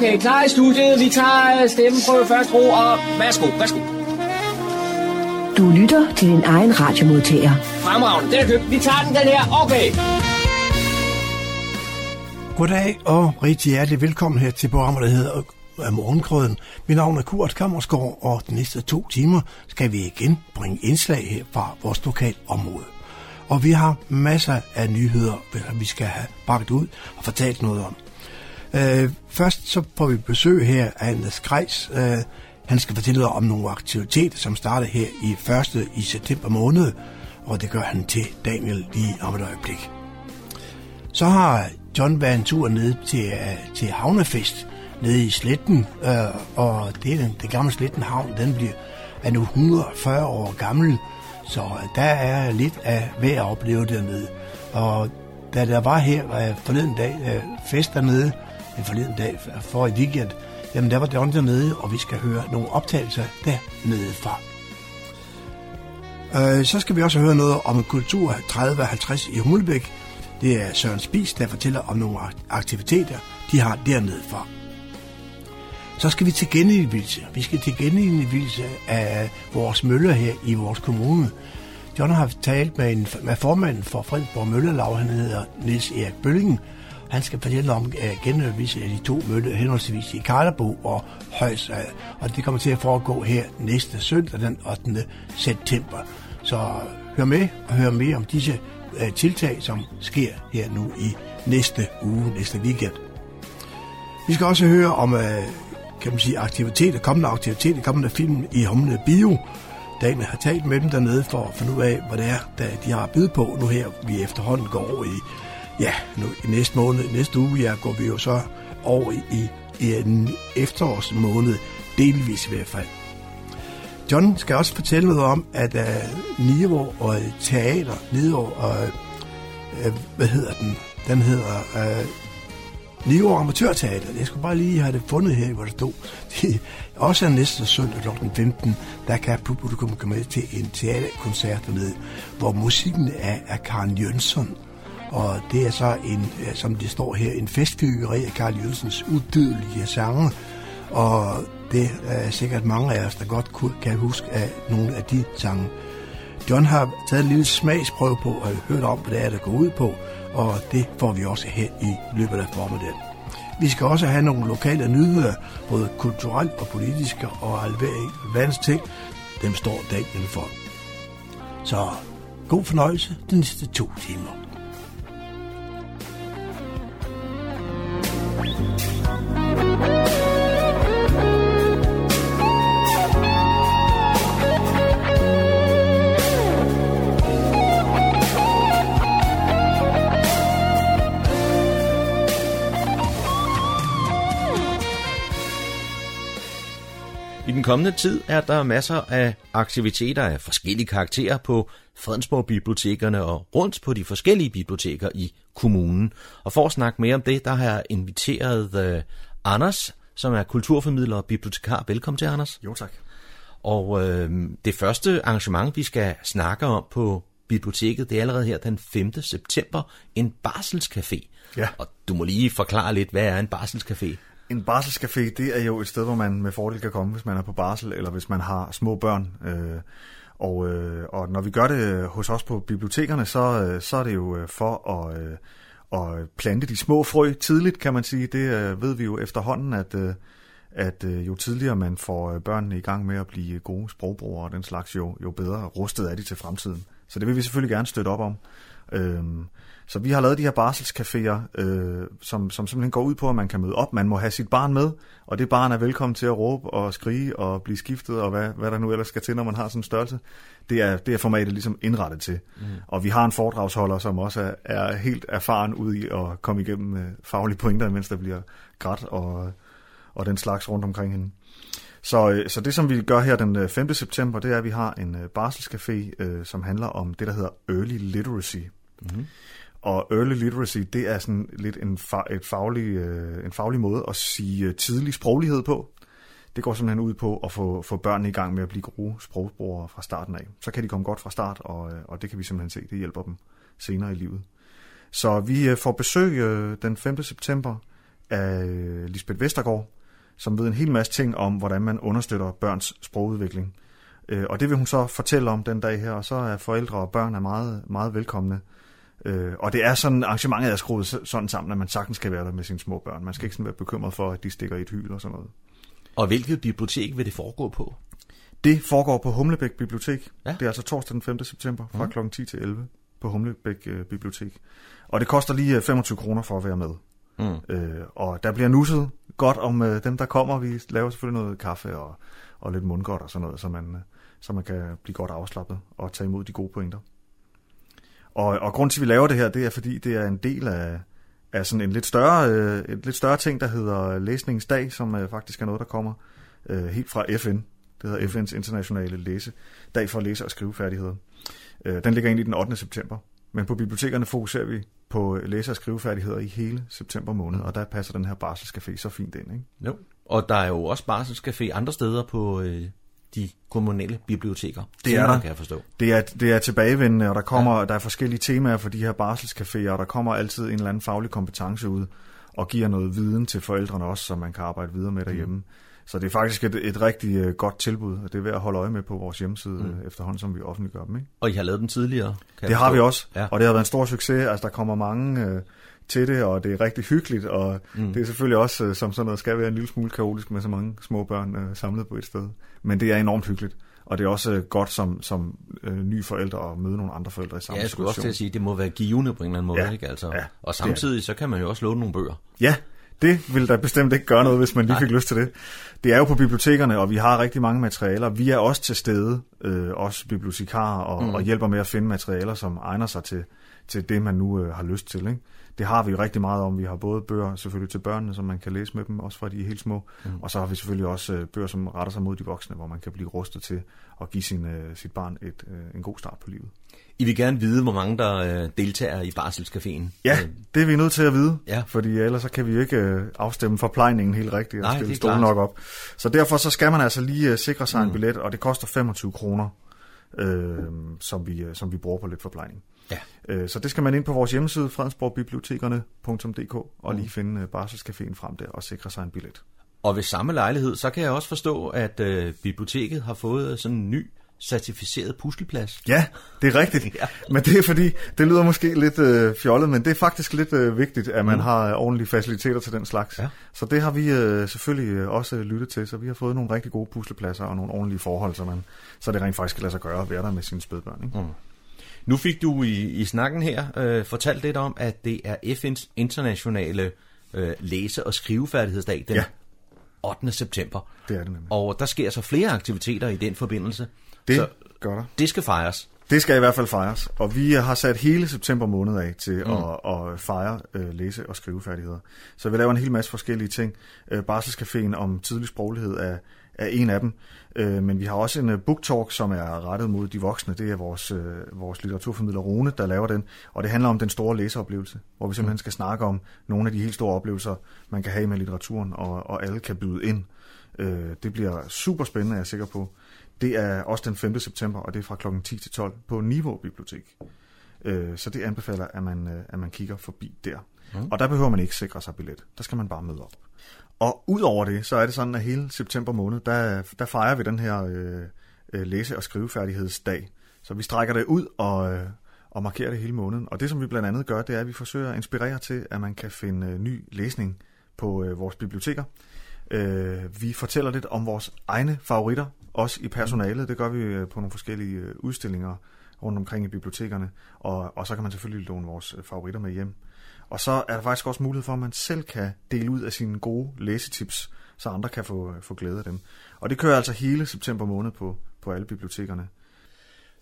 Okay, klar i studiet. Vi tager stemmen på først ro, og værsgo, værsgo. Du lytter til din egen radiomodtager. Fremragende, den er købt. Vi tager den, den her. Okay. Goddag og rigtig hjertelig velkommen her til programmet, der hedder af Morgenkrøden. Mit navn er Kurt Kammersgaard, og de næste to timer skal vi igen bringe indslag her fra vores lokale område. Og vi har masser af nyheder, vi skal have bakket ud og fortalt noget om. Øh, først så får vi besøg her af Anders Grejs. Øh, han skal fortælle om nogle aktiviteter, som starter her i 1. i september måned, og det gør han til Daniel lige om et øjeblik. Så har John været en tur ned til, øh, til Havnefest nede i Sletten, øh, og det er den, den gamle Sletten Havn, den bliver, er nu 140 år gammel, så der er lidt af hvad at opleve dernede. Og da der var her uh, forleden dag uh, fest dernede, en forleden dag for i weekend, jamen der var John dernede, og vi skal høre nogle optagelser dernede fra. Uh, så skal vi også høre noget om Kultur 30-50 i Humlebæk. Det er Søren Spis, der fortæller om nogle aktiviteter, de har dernede for. Så skal vi til genindvielse. Vi skal til genindvielse af vores møller her i vores kommune. John har talt med, en, med formanden for Fredensborg Møllerlag, han hedder Niels Erik Bøllingen. Han skal fortælle om øh, uh, genindvildelse af øh, de to møller, henholdsvis i Karlebo og Højsad. Og det kommer til at foregå her næste søndag, den 8. september. Så hør med og hør mere om disse uh, tiltag, som sker her nu i næste uge, næste weekend. Vi skal også høre om uh, kan man sige, aktiviteter, kommende aktiviteter, kommende film i Humle Bio. Daniel har talt med dem dernede for at finde ud af, hvad det er, der de har at byde på nu her. Vi efterhånden går over i, ja, nu, i næste måned, næste uge, ja, går vi jo så over i, i, en efterårsmåned, delvis i hvert fald. John skal også fortælle noget om, at øh, uh, Niveau og Teater, Niveau og, uh, hvad hedder den? Den hedder øh, uh, Niveau Amatørteater. Jeg skulle bare lige have det fundet her, hvor det stod. Det også er næste søndag kl. 15, der kan publikum komme med til en teaterkoncert dernede, hvor musikken er af Karen Jønsson. Og det er så en, øh, som det står her, en festfyrkeri af Karl Jønsens udødelige sange. Og det er sikkert mange af os, der godt kan huske af nogle af de sange. John har taget en lille smagsprøve på og hørt om, hvad det er, der går ud på, og det får vi også her i løbet af formiddagen. Vi skal også have nogle lokale nyheder, både kulturelt og politiske og alverdens ting. Dem står dagen for. Så god fornøjelse de næste to timer. Kommende tid er der masser af aktiviteter af forskellige karakterer på Fredensborg Bibliotekerne og rundt på de forskellige biblioteker i kommunen. Og for at snakke mere om det, der har jeg inviteret uh, Anders, som er kulturformidler og bibliotekar. Velkommen til, Anders. Jo, tak. Og øh, det første arrangement, vi skal snakke om på biblioteket, det er allerede her den 5. september, en barselscafé. Ja. Og du må lige forklare lidt, hvad er en barselscafé? En barselscafé, det er jo et sted, hvor man med fordel kan komme, hvis man er på barsel, eller hvis man har små børn. Øh, og, øh, og når vi gør det hos os på bibliotekerne, så, øh, så er det jo øh, for at, øh, at plante de små frø tidligt, kan man sige. Det øh, ved vi jo efterhånden, at, øh, at øh, jo tidligere man får øh, børnene i gang med at blive gode sprogbrugere og den slags, jo, jo bedre rustet er de til fremtiden. Så det vil vi selvfølgelig gerne støtte op om. Øh, så vi har lavet de her barselscaféer, øh, som, som simpelthen går ud på, at man kan møde op. Man må have sit barn med, og det barn er velkommen til at råbe og skrige og blive skiftet, og hvad, hvad der nu ellers skal til, når man har sådan en størrelse. Det er, det er formatet ligesom indrettet til. Mm. Og vi har en foredragsholder, som også er, er helt erfaren ude i at komme igennem øh, faglige pointer, mens der bliver grædt og, og den slags rundt omkring hende. Så, øh, så det, som vi gør her den 5. Øh, september, det er, at vi har en øh, barselscafé, øh, som handler om det, der hedder Early Literacy. Mm-hmm. Og early literacy, det er sådan lidt en, fa- et faglig, øh, en faglig måde at sige øh, tidlig sproglighed på. Det går simpelthen ud på at få, få børnene i gang med at blive gode sprogbrugere fra starten af. Så kan de komme godt fra start, og, øh, og det kan vi simpelthen se, det hjælper dem senere i livet. Så vi øh, får besøg øh, den 5. september af Lisbeth Vestergaard, som ved en hel masse ting om, hvordan man understøtter børns sprogudvikling. Øh, og det vil hun så fortælle om den dag her, og så er forældre og børn er meget, meget velkomne. Øh, og det er sådan, arrangementet er skruet sådan sammen, at man sagtens kan være der med sine små børn. Man skal ikke sådan være bekymret for, at de stikker i et hyl og sådan noget. Og hvilket bibliotek vil det foregå på? Det foregår på Humlebæk Bibliotek. Ja. Det er altså torsdag den 5. september fra mm. kl. 10 til 11 på Humlebæk øh, Bibliotek. Og det koster lige øh, 25 kroner for at være med. Mm. Øh, og der bliver nusset godt om øh, dem, der kommer. Vi laver selvfølgelig noget kaffe og, og lidt mundgodt og sådan noget, så man, øh, så man kan blive godt afslappet og tage imod de gode pointer. Og, og grund til, at vi laver det her, det er, fordi det er en del af, af sådan en lidt større, øh, et lidt større ting, der hedder Læsningsdag, som øh, faktisk er noget, der kommer øh, helt fra FN. Det hedder FN's internationale læse, dag for læse- og skrivefærdigheder. Øh, den ligger egentlig den 8. september. Men på bibliotekerne fokuserer vi på øh, læse- og skrivefærdigheder i hele september måned, og der passer den her barselscafé så fint ind. Ikke? Jo. Og der er jo også barselscafé andre steder på øh, de kommunale biblioteker. Det er der. kan jeg forstå. Det er, det er tilbagevendende, og der kommer ja. der er forskellige temaer for de her barselscaféer, og der kommer altid en eller anden faglig kompetence ud, og giver noget viden til forældrene også, som man kan arbejde videre med derhjemme. Mm. Så det er faktisk et, et rigtig uh, godt tilbud, og det er værd at holde øje med på vores hjemmeside mm. efterhånden, som vi offentliggør dem. Ikke? Og I har lavet den tidligere? Kan det har vi også, ja. og det har været en stor succes. Altså, der kommer mange uh, til det, og det er rigtig hyggeligt, og mm. det er selvfølgelig også, uh, som sådan noget, skal være en lille smule kaotisk med så mange små børn uh, samlet på et sted. Men det er enormt hyggeligt. Og det er også uh, godt som, som uh, ny forældre at møde nogle andre forældre i samme Ja, jeg skulle også til at sige, at det må være givende på en eller anden måde. Ja, Ikke? Altså, ja, og samtidig så kan man jo også låne nogle bøger. Ja, det vil da bestemt ikke gøre noget, hvis man lige Nej. fik lyst til det. Det er jo på bibliotekerne, og vi har rigtig mange materialer. Vi er også til stede, øh, også bibliotekarer, og, mm. og hjælper med at finde materialer, som egner sig til, til det, man nu øh, har lyst til. Ikke? Det har vi jo rigtig meget om. Vi har både bøger selvfølgelig til børnene, som man kan læse med dem, også fra de er helt små. Mm. Og så har vi selvfølgelig også øh, bøger, som retter sig mod de voksne, hvor man kan blive rustet til at give sin, øh, sit barn et, øh, en god start på livet. I vil gerne vide, hvor mange der deltager i Barselscaféen. Ja, det er vi nødt til at vide, Ja. fordi ellers så kan vi jo ikke afstemme forplejningen helt rigtigt og Nej, stille stolen nok op. Så derfor så skal man altså lige sikre sig Mm. en billet, og det koster 25 kroner, øh, som, vi, som vi bruger på lidt forplejning. Ja. Øh, så det skal man ind på vores hjemmeside, fredensborgbibliotekerne.dk, Mm. og lige finde øh, Barselscaféen frem der og sikre sig en billet. Og ved samme lejlighed, så kan jeg også forstå, at øh, biblioteket har fået sådan en ny certificeret pusleplads. Ja, det er rigtigt. Ja. Men det er fordi, det lyder måske lidt øh, fjollet, men det er faktisk lidt øh, vigtigt, at man mm. har øh, ordentlige faciliteter til den slags. Ja. Så det har vi øh, selvfølgelig øh, også lyttet til, så vi har fået nogle rigtig gode puslepladser og nogle ordentlige forhold, så, man, så det rent faktisk kan lade sig gøre at være der med sine spædbørn. Ikke? Mm. Nu fik du i, i snakken her øh, fortalt lidt om, at det er FN's internationale øh, læse- og skrivefærdighedsdag den Ja. 8. september. Det er det nemlig. Og der sker så flere aktiviteter i den forbindelse. Det Så gør der. det skal fejres. Det skal i hvert fald fejres, og vi har sat hele september måned af til mm. at, at fejre øh, læse- og skrivefærdigheder. Så vi laver en hel masse forskellige ting. Øh, Barselscaféen om tidlig sproglighed er, er en af dem, øh, men vi har også en øh, book talk, som er rettet mod de voksne. Det er vores, øh, vores litteraturformidler Rune, der laver den, og det handler om den store læseoplevelse, hvor vi simpelthen skal snakke om nogle af de helt store oplevelser, man kan have med litteraturen, og, og alle kan byde ind. Øh, det bliver super spændende, er jeg sikker på. Det er også den 5. september, og det er fra kl. 10 til 12 på Niveau Bibliotek. Øh, Så det anbefaler, at man, øh, at man kigger forbi der. Mm. Og der behøver man ikke sikre sig billet. Der skal man bare møde op. Og udover det, så er det sådan, at hele september måned, der, der fejrer vi den her øh, øh, læse- og skrivefærdighedsdag. Så vi strækker det ud og, øh, og markerer det hele måneden. Og det, som vi blandt andet gør, det er, at vi forsøger at inspirere til, at man kan finde øh, ny læsning på øh, vores biblioteker. Øh, vi fortæller lidt om vores egne favoritter, også i personalet. Det gør vi øh, på nogle forskellige øh, udstillinger rundt omkring i bibliotekerne. Og, og så kan man selvfølgelig låne vores øh, favoritter med hjem. Og så er der faktisk også mulighed for, at man selv kan dele ud af sine gode læsetips, så andre kan få, få glæde af dem. Og det kører altså hele september måned på, på alle bibliotekerne.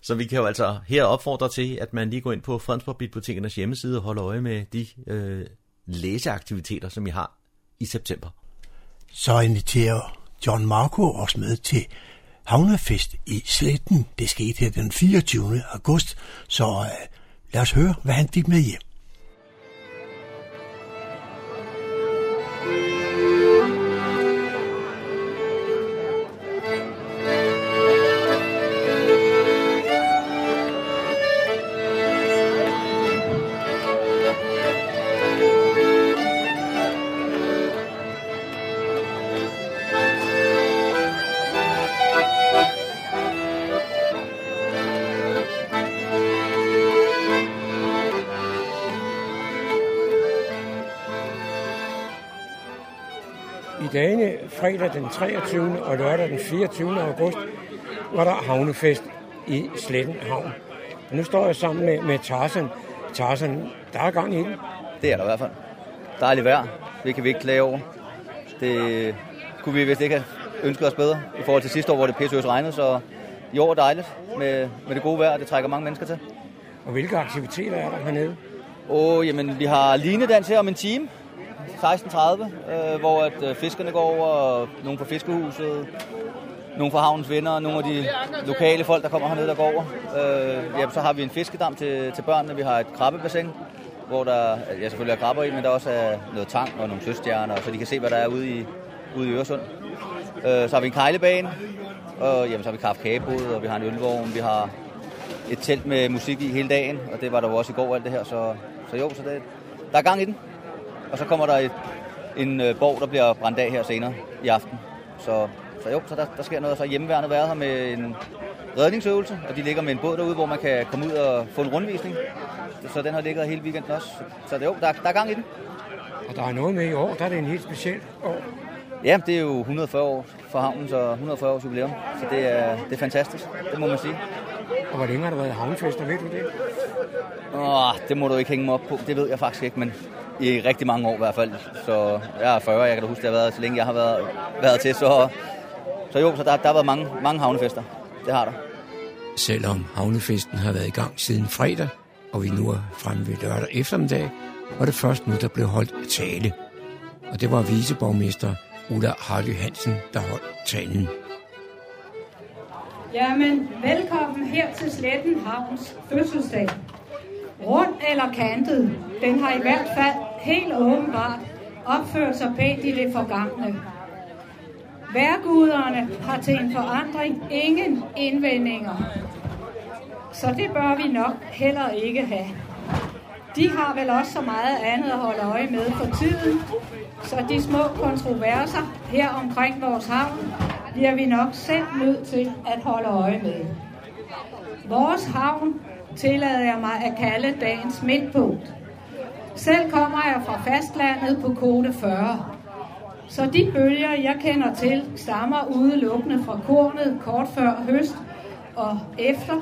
Så vi kan jo altså her opfordre til, at man lige går ind på Fredensborg Bibliotekernes hjemmeside og holder øje med de øh, læseaktiviteter, som I har i september. Så inviterer John Marco os med til havnefest i Sletten. Det skete her den 24. august, så øh, lad os høre, hvad han fik med hjem. Fredag den 23. og lørdag den 24. august var der havnefest i Sletten Havn. Og nu står jeg sammen med, med Tarzan. Tarzan, der er gang i den. Det er der i hvert fald. Dejligt vejr. Det kan vi ikke klage over. Det kunne vi vist ikke have ønsket os bedre i forhold til sidste år, hvor det pisse regnede, så i år er dejligt med, med det gode vejr, det trækker mange mennesker til. Og hvilke aktiviteter er der hernede? Og jamen, vi har linedans her om en time, 16.30, øh, hvor at, øh, fiskerne går over, og nogle fra fiskehuset, nogle fra havnens venner, nogle af de lokale folk, der kommer hernede, der går over. Øh, ja, så har vi en fiskedam til, til børnene, vi har et krabbebassin, hvor der ja, selvfølgelig er krabber i, men der også er noget tang og nogle søstjerner, så de kan se, hvad der er ude i, ude i Øresund. Øh, så har vi en kejlebane, og jamen, så har vi kaffekabod, og vi har en ølvogn, vi har et telt med musik i hele dagen, og det var der jo også i går alt det her, så, så jo, så det, der er gang i den. Og så kommer der et, en øh, borg, der bliver brændt af her senere i aften. Så, så jo, så der, der sker noget. Så hjemmeværende været her med en redningsøvelse, og de ligger med en båd derude, hvor man kan komme ud og få en rundvisning. Så den har ligget hele weekenden også. Så, så jo, der, der er gang i den. Og der er noget med i år, der er det en helt speciel år. Ja, det er jo 140 år for havnen, så 140 års jubilæum. Så det er, det er fantastisk, det må man sige. Og hvor længe har der været havnefester, ved du det? Åh, det må du ikke hænge mig op på, det ved jeg faktisk ikke, men i rigtig mange år i hvert fald. Så jeg er 40, jeg kan da huske, det har været så længe jeg har været, været til, så, så jo, så der, der har været mange, mange havnefester. Det har der. Selvom havnefesten har været i gang siden fredag, og vi nu er fremme ved lørdag eftermiddag, var det først nu, der blev holdt tale. Og det var viceborgmester Ulla Hardy Hansen, der holdt talen. Jamen, velkommen her til Sletten Havns fødselsdag. Rund eller kantet, den har i hvert fald helt åbenbart opført sig pænt i det forgangne. Værguderne har til en forandring ingen indvendinger. Så det bør vi nok heller ikke have. De har vel også så meget andet at holde øje med for tiden, så de små kontroverser her omkring vores havn bliver vi nok selv nødt til at holde øje med. Vores havn tillader jeg mig at kalde dagens midtpunkt. Selv kommer jeg fra fastlandet på kode 40. Så de bølger, jeg kender til, stammer udelukkende fra kornet kort før høst og efter,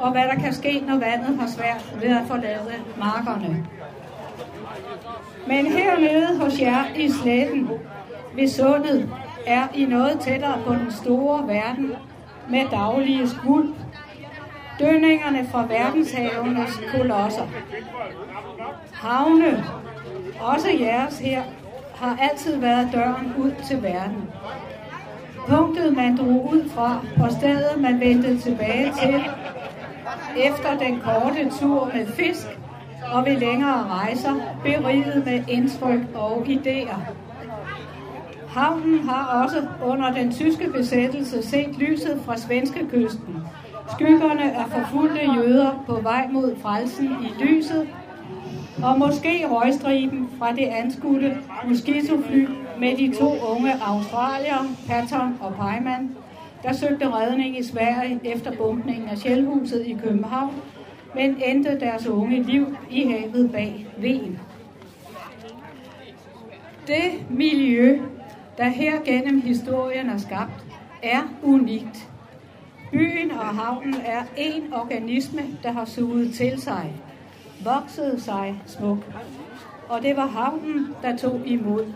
og hvad der kan ske, når vandet har svært ved at forlade markerne. Men hernede hos jer i sletten ved sundet er I noget tættere på den store verden med daglige skuld. Dønningerne fra verdenshavenes kolosser. Havne, også jeres her, har altid været døren ud til verden. Punktet man drog ud fra, og stedet man vendte tilbage til, efter den korte tur med fisk og ved længere rejser, beriget med indtryk og idéer. Havnen har også under den tyske besættelse set lyset fra svenske kysten. Skyggerne af forfulgte jøder på vej mod frelsen i lyset, og måske røgstriben fra det anskudte moskitofly med de to unge australier, Patton og Peiman, der søgte redning i Sverige efter bumpningen af Sjælhuset i København, men endte deres unge liv i havet bag Ven. Det miljø, der her gennem historien er skabt, er unikt. Byen og havnen er en organisme, der har suget til sig, voksede sig smuk. Og det var havnen, der tog imod.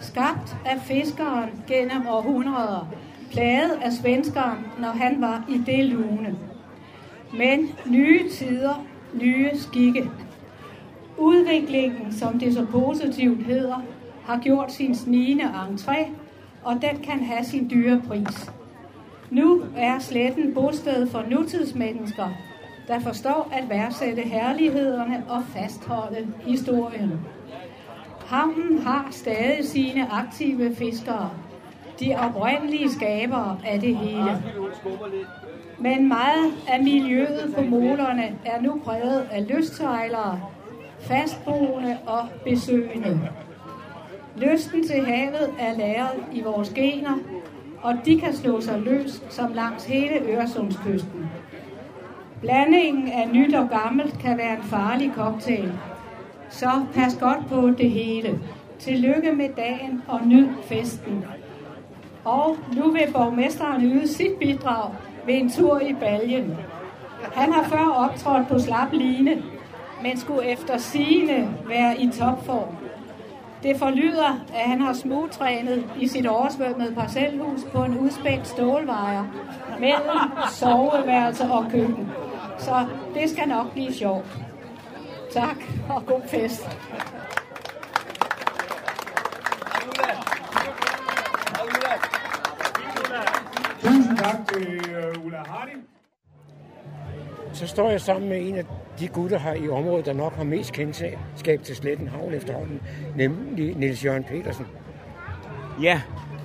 Skabt af fiskeren gennem århundreder, plaget af svenskeren, når han var i det lune. Men nye tider, nye skikke. Udviklingen, som det så positivt hedder, har gjort sin snigende entré, og den kan have sin dyre pris. Nu er sletten bosted for nutidsmennesker, der forstår at værdsætte herlighederne og fastholde historien. Havnen har stadig sine aktive fiskere, de oprindelige skabere af det hele. Men meget af miljøet på molerne er nu præget af lystsejlere, fastboende og besøgende. Lysten til havet er læret i vores gener, og de kan slå sig løs som langs hele Øresundskysten. Blandingen af nyt og gammelt kan være en farlig cocktail, så pas godt på det hele. Tillykke med dagen og nyd festen. Og nu vil borgmesteren yde sit bidrag ved en tur i baljen. Han har før optrådt på slap line, men skulle efter sigende være i topform. Det forlyder, at han har smugtrænet i sit oversvømmede parcelhus på en udspændt stålvejer mellem soveværelse og køkken. Så det skal nok blive sjovt. Tak og god fest. Tusind tak til uh, Ulla Harding. Så står jeg sammen med en af de gutter her i området, der nok har mest kendskab til Sletten Havn efterhånden, nemlig Niels Jørgen Petersen. Ja,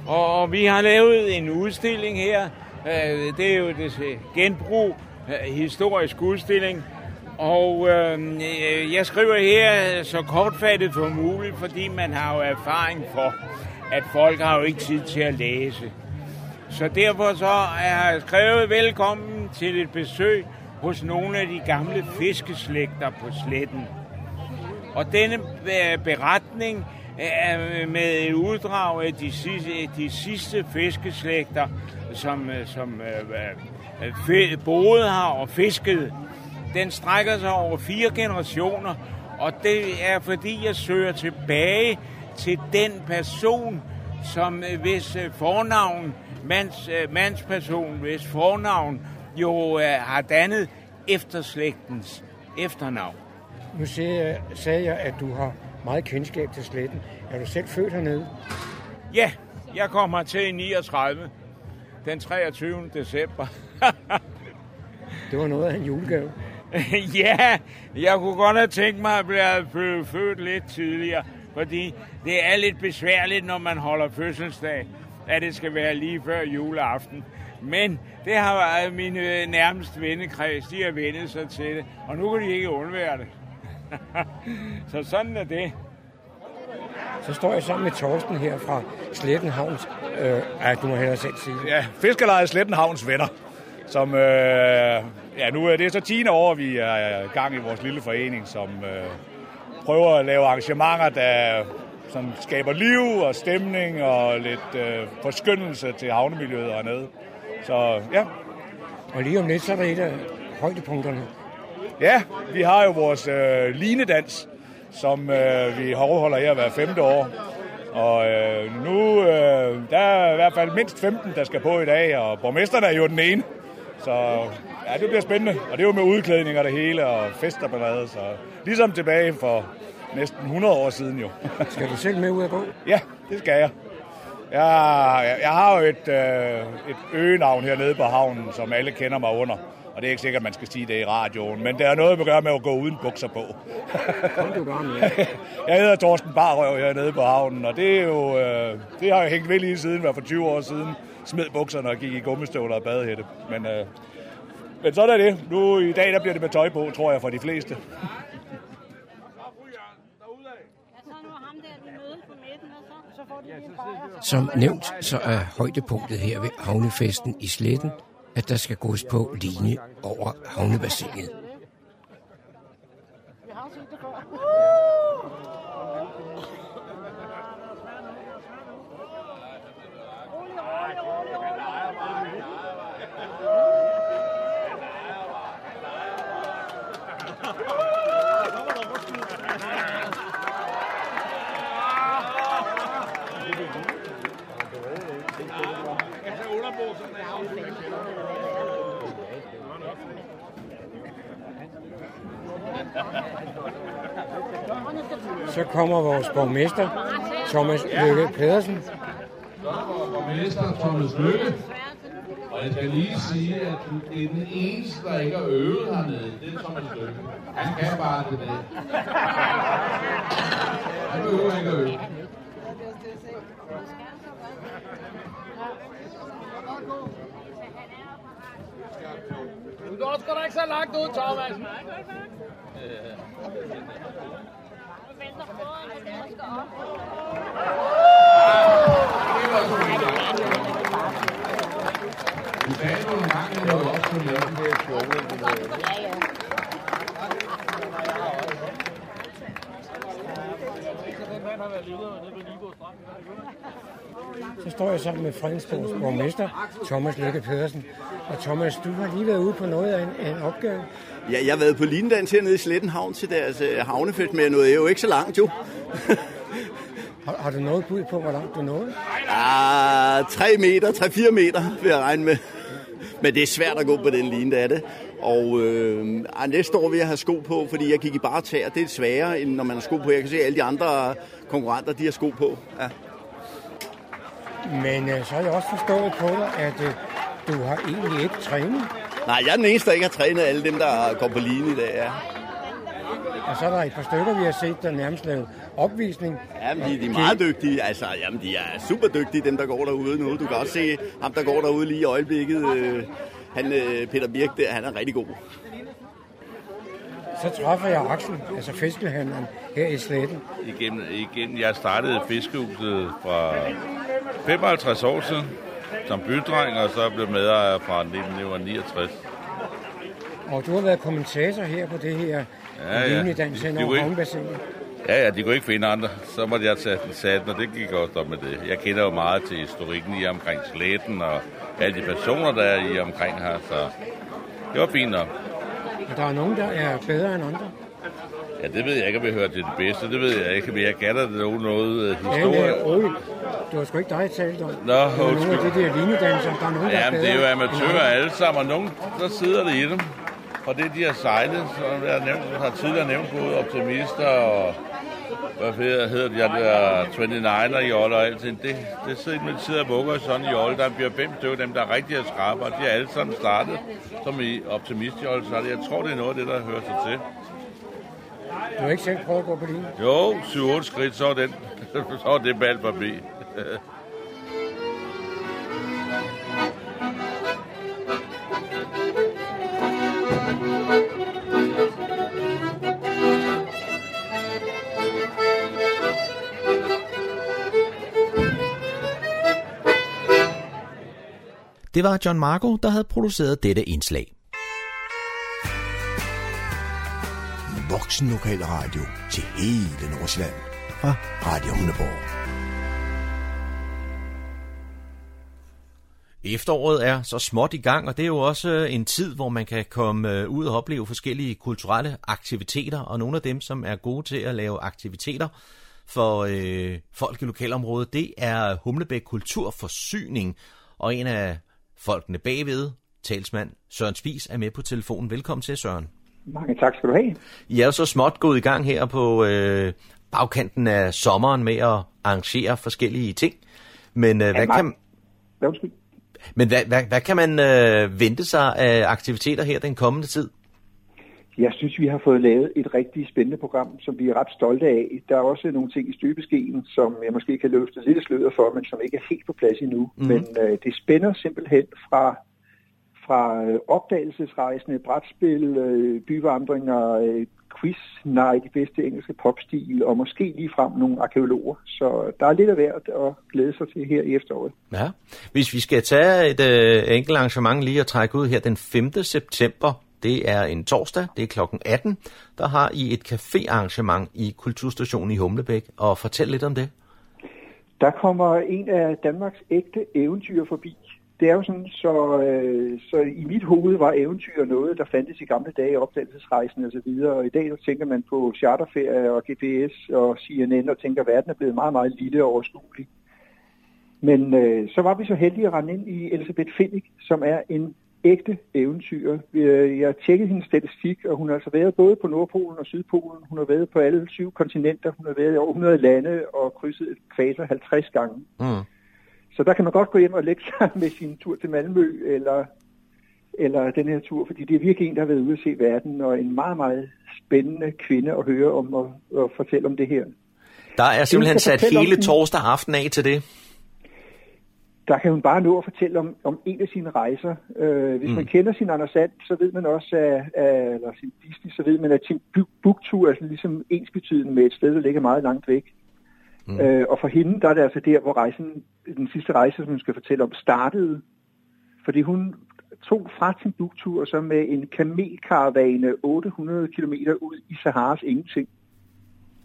og vi har lavet en udstilling her. Øh, det er jo det genbrug, øh, historisk udstilling. Og øhm, øh, jeg skriver her så kortfattet som muligt, fordi man har jo erfaring for, at folk har jo ikke tid til at læse. Så derfor så er jeg skrevet velkommen til et besøg hos nogle af de gamle fiskeslægter på sletten. Og denne øh, beretning er med et uddrag af de sidste, de sidste fiskeslægter, som, øh, som øh, boede her og fiskede. Den strækker sig over fire generationer, og det er fordi, jeg søger tilbage til den person, som hvis fornavn, mands, mandsperson, hvis fornavn jo øh, har dannet efterslægtens efternavn. Nu sagde jeg, sagde jeg, at du har meget kendskab til sletten. Er du selv født hernede? Ja, jeg kom her til i 39. Den 23. december. det var noget af en julegave. ja, jeg kunne godt have tænkt mig at blive født lidt tidligere, fordi det er lidt besværligt, når man holder fødselsdag, at det skal være lige før juleaften. Men det har mine nærmeste vennekreds, de har vendet sig til det, og nu kan de ikke undvære det. så sådan er det. Så står jeg sammen med Torsten her fra Slettenhavns... Øh, ej, du må hellere selv sige det. Ja, Fiskerlejet Slettenhavns venner. Som, øh, ja, nu er det så 10 år, vi er gang i vores lille forening, som øh, prøver at lave arrangementer, der som skaber liv og stemning og lidt øh, forskyndelse til havnemiljøet hernede. Så ja. Og lige om lidt, så er der et af højdepunkterne. Ja, vi har jo vores øh, linedans, som øh, vi afholder her hver femte år. Og øh, nu øh, der er i hvert fald mindst 15, der skal på i dag, og borgmesteren er jo den ene. Så ja, det bliver spændende. Og det er jo med udklædning og det hele, og fester ballade. Så ligesom tilbage for næsten 100 år siden jo. skal du selv med ud at gå? Ja, det skal jeg. Jeg, jeg har jo et, øh, et øgenavn hernede på havnen, som alle kender mig under. Og det er ikke sikkert, at man skal sige det i radioen, men det har noget at gøre med at gå uden bukser på. Kom du gør med. jeg hedder Torsten Barrøv hernede på havnen, og det, er jo, øh, det har jeg hængt ved lige siden, for 20 år siden. Smed bukserne og gik i gummistøvler og badehætte. Men, øh, men sådan er det. Nu i dag der bliver det med tøj på, tror jeg, for de fleste. Som nævnt, så er højdepunktet her ved havnefesten i Sletten, at der skal gås på linje over havnebassinet. Så kommer vores borgmester, Thomas Løkke Pedersen. Så kommer borgmester Thomas Løkke. Og jeg skal lige sige, at det er den eneste, der ikke er øvet hernede. Det er Thomas Løkke. Han kan bare det der. Han behøver ikke at øve. Du går sgu da ikke så langt ud, Thomas. Du sagde nogle gange, at jeg også kunne lave det sjove. Ja, ja. Så står jeg sammen med Fredensborgs borgmester, Thomas Lykke Pedersen. Og Thomas, du har lige været ude på noget af en, af en opgave. Ja, jeg har været på linedans hernede i Slettenhavn til deres øh, havnefelt, men jeg nåede jo ikke så langt jo. Har, har du noget bud på, hvor langt du nåede? Ah, 3 meter, 3-4 meter vil jeg regne med. Men det er svært at gå på den line, der er det. Og øh, ah, næste år vil jeg have sko på, fordi jeg gik i bare tæer. Det er sværere, end når man har sko på. Jeg kan se, at alle de andre konkurrenter, de har sko på. Ja. Men øh, så har jeg også forstået på dig, at øh, du har egentlig ikke trænet. Nej, jeg er den eneste, der ikke har trænet alle dem, der går på line i dag. Ja. Og så er der et par stykker, vi har set, der nærmest lavet opvisning. Jamen, de, de er meget dygtige. Altså, jamen, de er super dygtige, dem der går derude nu. Du kan også se ham, der går derude lige i øjeblikket. Øh, han, øh, Peter Birk, der, han er rigtig god. Så træffer jeg Axel, altså fiskehandleren her i Sletten. Igen, igen, jeg startede fiskehuset fra 55 år siden som bydreng, og så blev medejer fra 1969. Og du har været kommentator her på det her Ja, ja. linjedans hen De over havnebassinet. Ja, ja, de kunne ikke finde andre. Så måtte jeg tage den sat, og det gik også op med det. Jeg kender jo meget til historikken i omkring slætten, og alle de personer, der er i omkring her, så det var fint nok. Og der er nogen, der er bedre end andre. Ja, det ved jeg ikke, om jeg hører til det bedste. Det ved jeg ikke, men jeg gætter det noget, noget øh, Ja, historie. men roligt. Det var sgu ikke dig, jeg talte om. Nå, det var nogle undskyld. af de der linjedansere, der er nogen, der er Jamen, bedre det er jo amatører alle sammen, og nogen, der sidder det i dem. Og det, de har sejlet, som jeg nævnt, har tidligere nævnt, både optimister og hvad hedder, hedder de der 29'er i Jolle og alting. Det, det sidder de sidder og vugger sådan i Jolle. Der bliver fem stykker, dem der er rigtig skrabe, og de er alle sammen startet som i optimist i Jolle. Så jeg tror, det er noget af det, der hører sig til. Du har ikke selv prøvet at gå på linje? Jo, 7-8 skridt, så er, den, så er det bald forbi. Det var John Marco, der havde produceret dette indslag. Voksen lokal radio til hele Nordsjælland fra Radio Hundeborg. Efteråret er så småt i gang, og det er jo også øh, en tid, hvor man kan komme øh, ud og opleve forskellige kulturelle aktiviteter, og nogle af dem, som er gode til at lave aktiviteter for øh, folk i lokalområdet, det er Humlebæk Kulturforsyning, og en af folkene bagved, talsmand Søren Spis, er med på telefonen. Velkommen til, Søren. Mange tak skal du have. I er jo så småt gået i gang her på øh, bagkanten af sommeren med at arrangere forskellige ting. Men øh, hvad, kan, undskyld? men hvad, hvad, hvad kan man øh, vente sig af aktiviteter her den kommende tid? Jeg synes, vi har fået lavet et rigtig spændende program, som vi er ret stolte af. Der er også nogle ting i støbeskeen, som jeg måske kan løfte lidt sløret for, men som ikke er helt på plads endnu. Mm. Men øh, det spænder simpelthen fra, fra øh, opdagelsesrejsende, brætspil, øh, byvandringer, øh, quiz, nej, de bedste engelske popstil, og måske lige frem nogle arkeologer. Så der er lidt af hvert at glæde sig til her i efteråret. Ja. Hvis vi skal tage et øh, enkelt arrangement lige og trække ud her den 5. september, det er en torsdag, det er klokken 18, der har I et caféarrangement i Kulturstationen i Humlebæk, og fortæl lidt om det. Der kommer en af Danmarks ægte eventyr forbi. Det er jo sådan, så, øh, så i mit hoved var eventyr noget, der fandtes i gamle dage, opdagelsesrejsen og så videre. Og i dag så tænker man på charterferie og GPS og CNN og tænker, at verden er blevet meget, meget lille og overskuelig. Men øh, så var vi så heldige at rende ind i Elisabeth Finnick, som er en ægte eventyr. Øh, Jeg tjekkede hendes statistik, og hun har altså været både på Nordpolen og Sydpolen. Hun har været på alle syv kontinenter. Hun har været i over 100 lande og krydset ekvator 50 gange. Mm. Så der kan man godt gå hjem og lægge sig med sin tur til Malmø, eller, eller den her tur, fordi det er virkelig en, der har været ude at se verden, og en meget, meget spændende kvinde at høre om og, og fortælle om det her. Der er simpelthen sat hele torsdag aften af til det. Der kan hun bare nå at fortælle om, om en af sine rejser. Øh, hvis Mm. man kender sin Anders And, så ved man også, at, at, eller sin Disney, så ved man, at Timbuktu er sådan ligesom ensbetydende med et sted, der ligger meget langt væk. Mm. Øh, og for hende, der er det altså der, hvor rejsen, den sidste rejse, som hun skal fortælle om, startede. Fordi hun tog fra Timbuktu og så med en kamelkaravane 800 km ud i Saharas ingenting.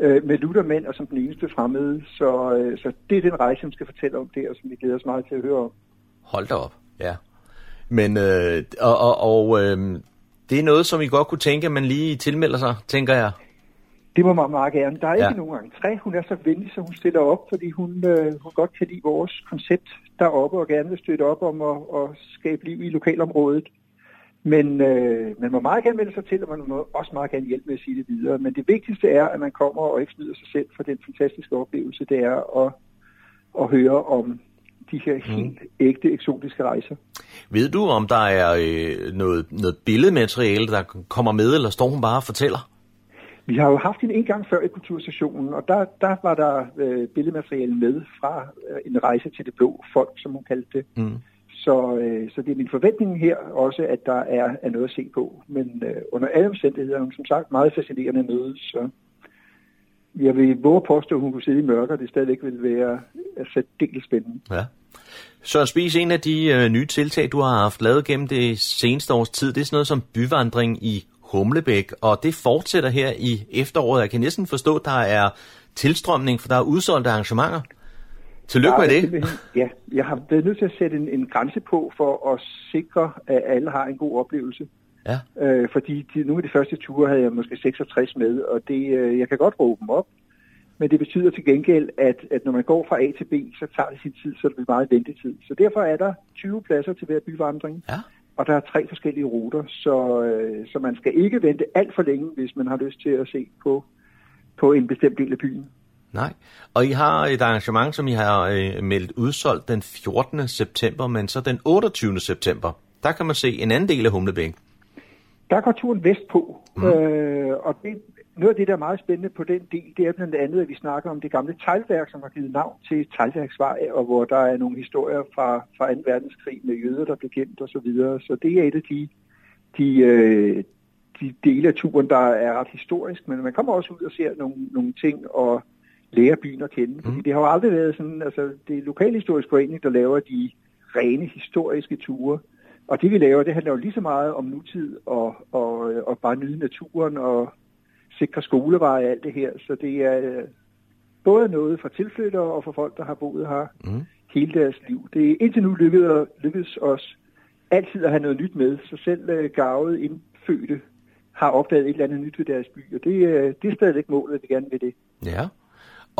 Øh, med luthermænd og som den eneste fremmede. Så, øh, så det er den rejse, som skal fortælle om det, og som vi glæder os meget til at høre om. Hold da op, ja. Men, øh, og, og, og øh, det er noget, som I godt kunne tænke, at man lige tilmelder sig, tænker jeg. Det må man meget gerne. Der er Ja. ikke nogen tre. Hun er så venlig, så hun stiller op, fordi hun, øh, hun godt kan lide vores koncept deroppe og gerne vil støtte op om at, at skabe liv i lokalområdet. Men øh, man må meget gerne melde sig til, og man må også meget gerne hjælpe med at sige det videre. Men det vigtigste er, at man kommer og ikke snyder sig selv for den fantastiske oplevelse, det er at, at høre om de her helt ægte eksotiske rejser. Ved du, om der er øh, noget, noget billedmateriale, der kommer med, eller står hun bare og fortæller? Vi har jo haft en en gang før i kulturstationen, og der, der var der øh, billedmateriale med fra øh, en rejse til det blå folk, som hun kaldte det. Mm. Så, øh, så det er min forventning her også, at der er, er noget at se på. Men øh, under alle omstændigheder er hun som sagt meget fascinerende møde, så jeg vil våge påstå, at hun kunne sidde i mørke, og det stadigvæk vil være særdeles spændende. Ja. Søren Spies, en af de øh, nye tiltag, du har haft lavet gennem det seneste års tid, det er sådan noget som byvandring i Humlebæk, og det fortsætter her i efteråret. Jeg kan næsten forstå, at der er tilstrømning, for der er udsolgte arrangementer. Tillykke med det. Ja, jeg har været nødt til at sætte en, en grænse på for at sikre, at alle har en god oplevelse. Ja. Øh, fordi de, nogle af de første ture havde jeg måske 66 med, og det, øh, jeg kan godt råbe dem op, men det betyder til gengæld, at, at når man går fra A til B, så tager det sin tid, så det bliver meget ventetid. Så derfor er der 20 pladser til hver byvandring, ja. og der er tre forskellige ruter, så, øh, så man skal ikke vente alt for længe, hvis man har lyst til at se på, på en bestemt del af byen. Nej. Og I har et arrangement, som I har øh, meldt udsolgt den 14. september, men så den 28. september, der kan man se en anden del af Humlebæk. Der går turen vestpå, mm. øh, og det, noget af det, der er meget spændende på den del, det er blandt andet, at vi snakker om det gamle teglværk, som har givet navn til Teglværksvej, og hvor der er nogle historier fra, fra 2. verdenskrig med jøder, der blev gemt osv. Så, videre. så det er et af de, de, øh, de dele af turen, der er ret historisk, men man kommer også ud og ser nogle, nogle ting og lærer byen at kende. Fordi det har jo aldrig været sådan, altså det er Lokalhistorisk Forening, der laver de rene historiske ture. Og det vi laver, det handler jo lige så meget om nutid og, og, og bare nyde naturen og sikre skoleveje og alt det her. Så det er øh, både noget for tilflyttere og for folk, der har boet her mm. hele deres liv. Det er indtil nu lykkedes, lykkedes os altid at have noget nyt med, så selv øh, indfødte har opdaget et eller andet nyt ved deres by, og det, øh, det er stadigvæk målet, at vi gerne vil det. Ja.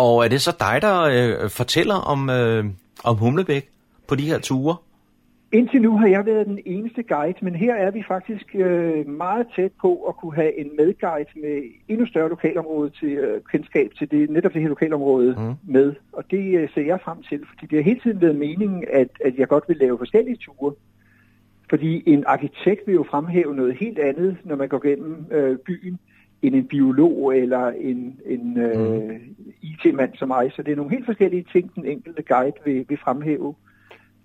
Og er det så dig, der øh, fortæller om, øh, om Humlebæk på de her ture? Indtil nu har jeg været den eneste guide, men her er vi faktisk øh, meget tæt på at kunne have en medguide med endnu større lokalområde til øh, kendskab til det, netop det her lokalområde mm. med. Og det øh, ser jeg frem til, fordi det har hele tiden været meningen, at, at jeg godt vil lave forskellige ture. Fordi en arkitekt vil jo fremhæve noget helt andet, når man går gennem øh, byen, end en biolog eller en, en øh, IT-mand som mig. Så det er nogle helt forskellige ting, den enkelte guide vil, vil fremhæve.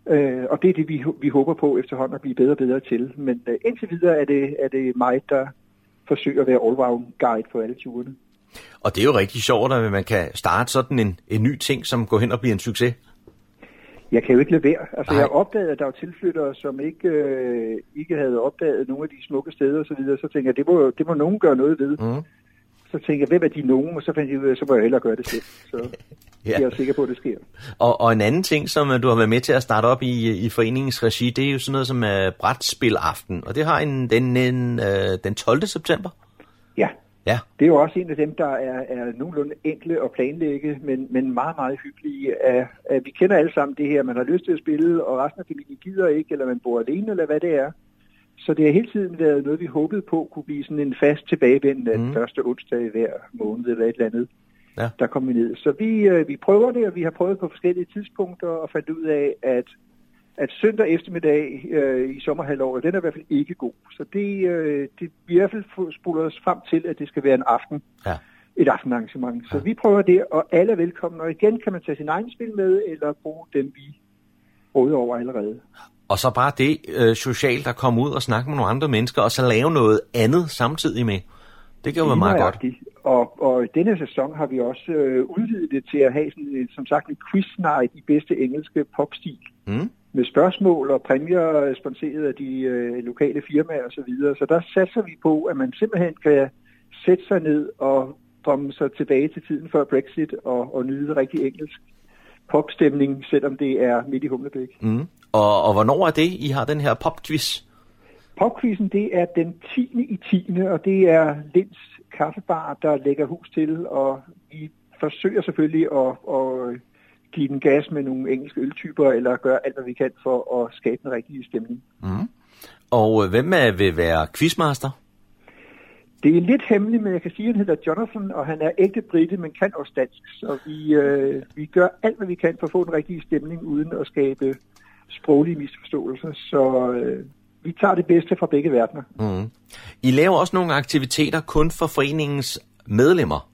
Øh, og det er det, vi, vi håber på efterhånden at blive bedre og bedre til. Men øh, indtil videre er det, er det mig, der forsøger at være all-round guide på alle turene. Og det er jo rigtig sjovt, at man kan starte sådan en, en ny ting, som går hen og bliver en succes. Jeg kan jo ikke lade være. Altså, jeg opdagede, at der var tilflyttere, som ikke, øh, ikke havde opdaget nogle af de smukke steder osv., så, videre. så tænkte jeg, det må, det må nogen gøre noget ved. Mm. Så tænkte jeg, hvem er de nogen? Og så fandt jeg ud af, så må jeg hellere gøre det selv. Så Ja. jeg er sikker på, at det sker. Og, og en anden ting, som øh, du har været med til at starte op i, i foreningens regi, det er jo sådan noget som uh, brætspilaften. Og det har en, den, en, uh, den 12. september. Ja. Ja. Det er jo også en af dem, der er, er nogenlunde enkle at planlægge, men, men meget, meget hyggelige. At, at vi kender alle sammen det her, man har lyst til at spille, og resten af familien gider ikke, eller man bor alene, eller hvad det er. Så det har hele tiden været noget, vi håbede på kunne blive sådan en fast tilbagevendende mm. første onsdag i hver måned eller et eller andet. Ja. Der kom vi ned. Så vi, øh, vi prøver det, og vi har prøvet på forskellige tidspunkter og fandt ud af, at, at søndag eftermiddag øh, i sommerhalvåret, den er i hvert fald ikke god. Så det, øh, det vi i hvert fald spoler os frem til, at det skal være en aften. Ja. Et aftenarrangement. Så vi prøver det, og alle er velkomne. Og igen kan man tage sin egen spil med, eller bruge dem, vi råder over allerede. Og så bare det øh, socialt at komme ud og snakke med nogle andre mennesker, og så lave noget andet samtidig med. Det kan jo være meget godt. Og, og denne sæson har vi også øh, udvidet det til at have sådan, en, som sagt en quiz night i bedste engelske popstil. Mm. Med spørgsmål og præmier sponsoreret af de øh, lokale firmaer osv. Så, videre. så der satser vi på, at man simpelthen kan sætte sig ned og drømme sig tilbage til tiden før Brexit og, og nyde rigtig engelsk popstemning, selvom det er midt i Humlebæk. Mm. Og, og hvornår er det, I har den her popquiz? Popquizzen, det er den 10. i 10. og det er Linds Kaffebar, der lægger hus til, og vi forsøger selvfølgelig at, at give den gas med nogle engelske øltyper, eller gøre alt, hvad vi kan for at skabe en rigtig stemning. Mm. Og øh, hvem er, vil være quizmaster? Det er lidt hemmeligt, men jeg kan sige, at han hedder Jonathan, og han er ægte brite, men kan også dansk. Så vi, øh, vi gør alt, hvad vi kan for at få en rigtig stemning, uden at skabe sproglige misforståelser. Så øh, vi tager det bedste fra begge verdener. Mm. I laver også nogle aktiviteter kun for foreningens medlemmer.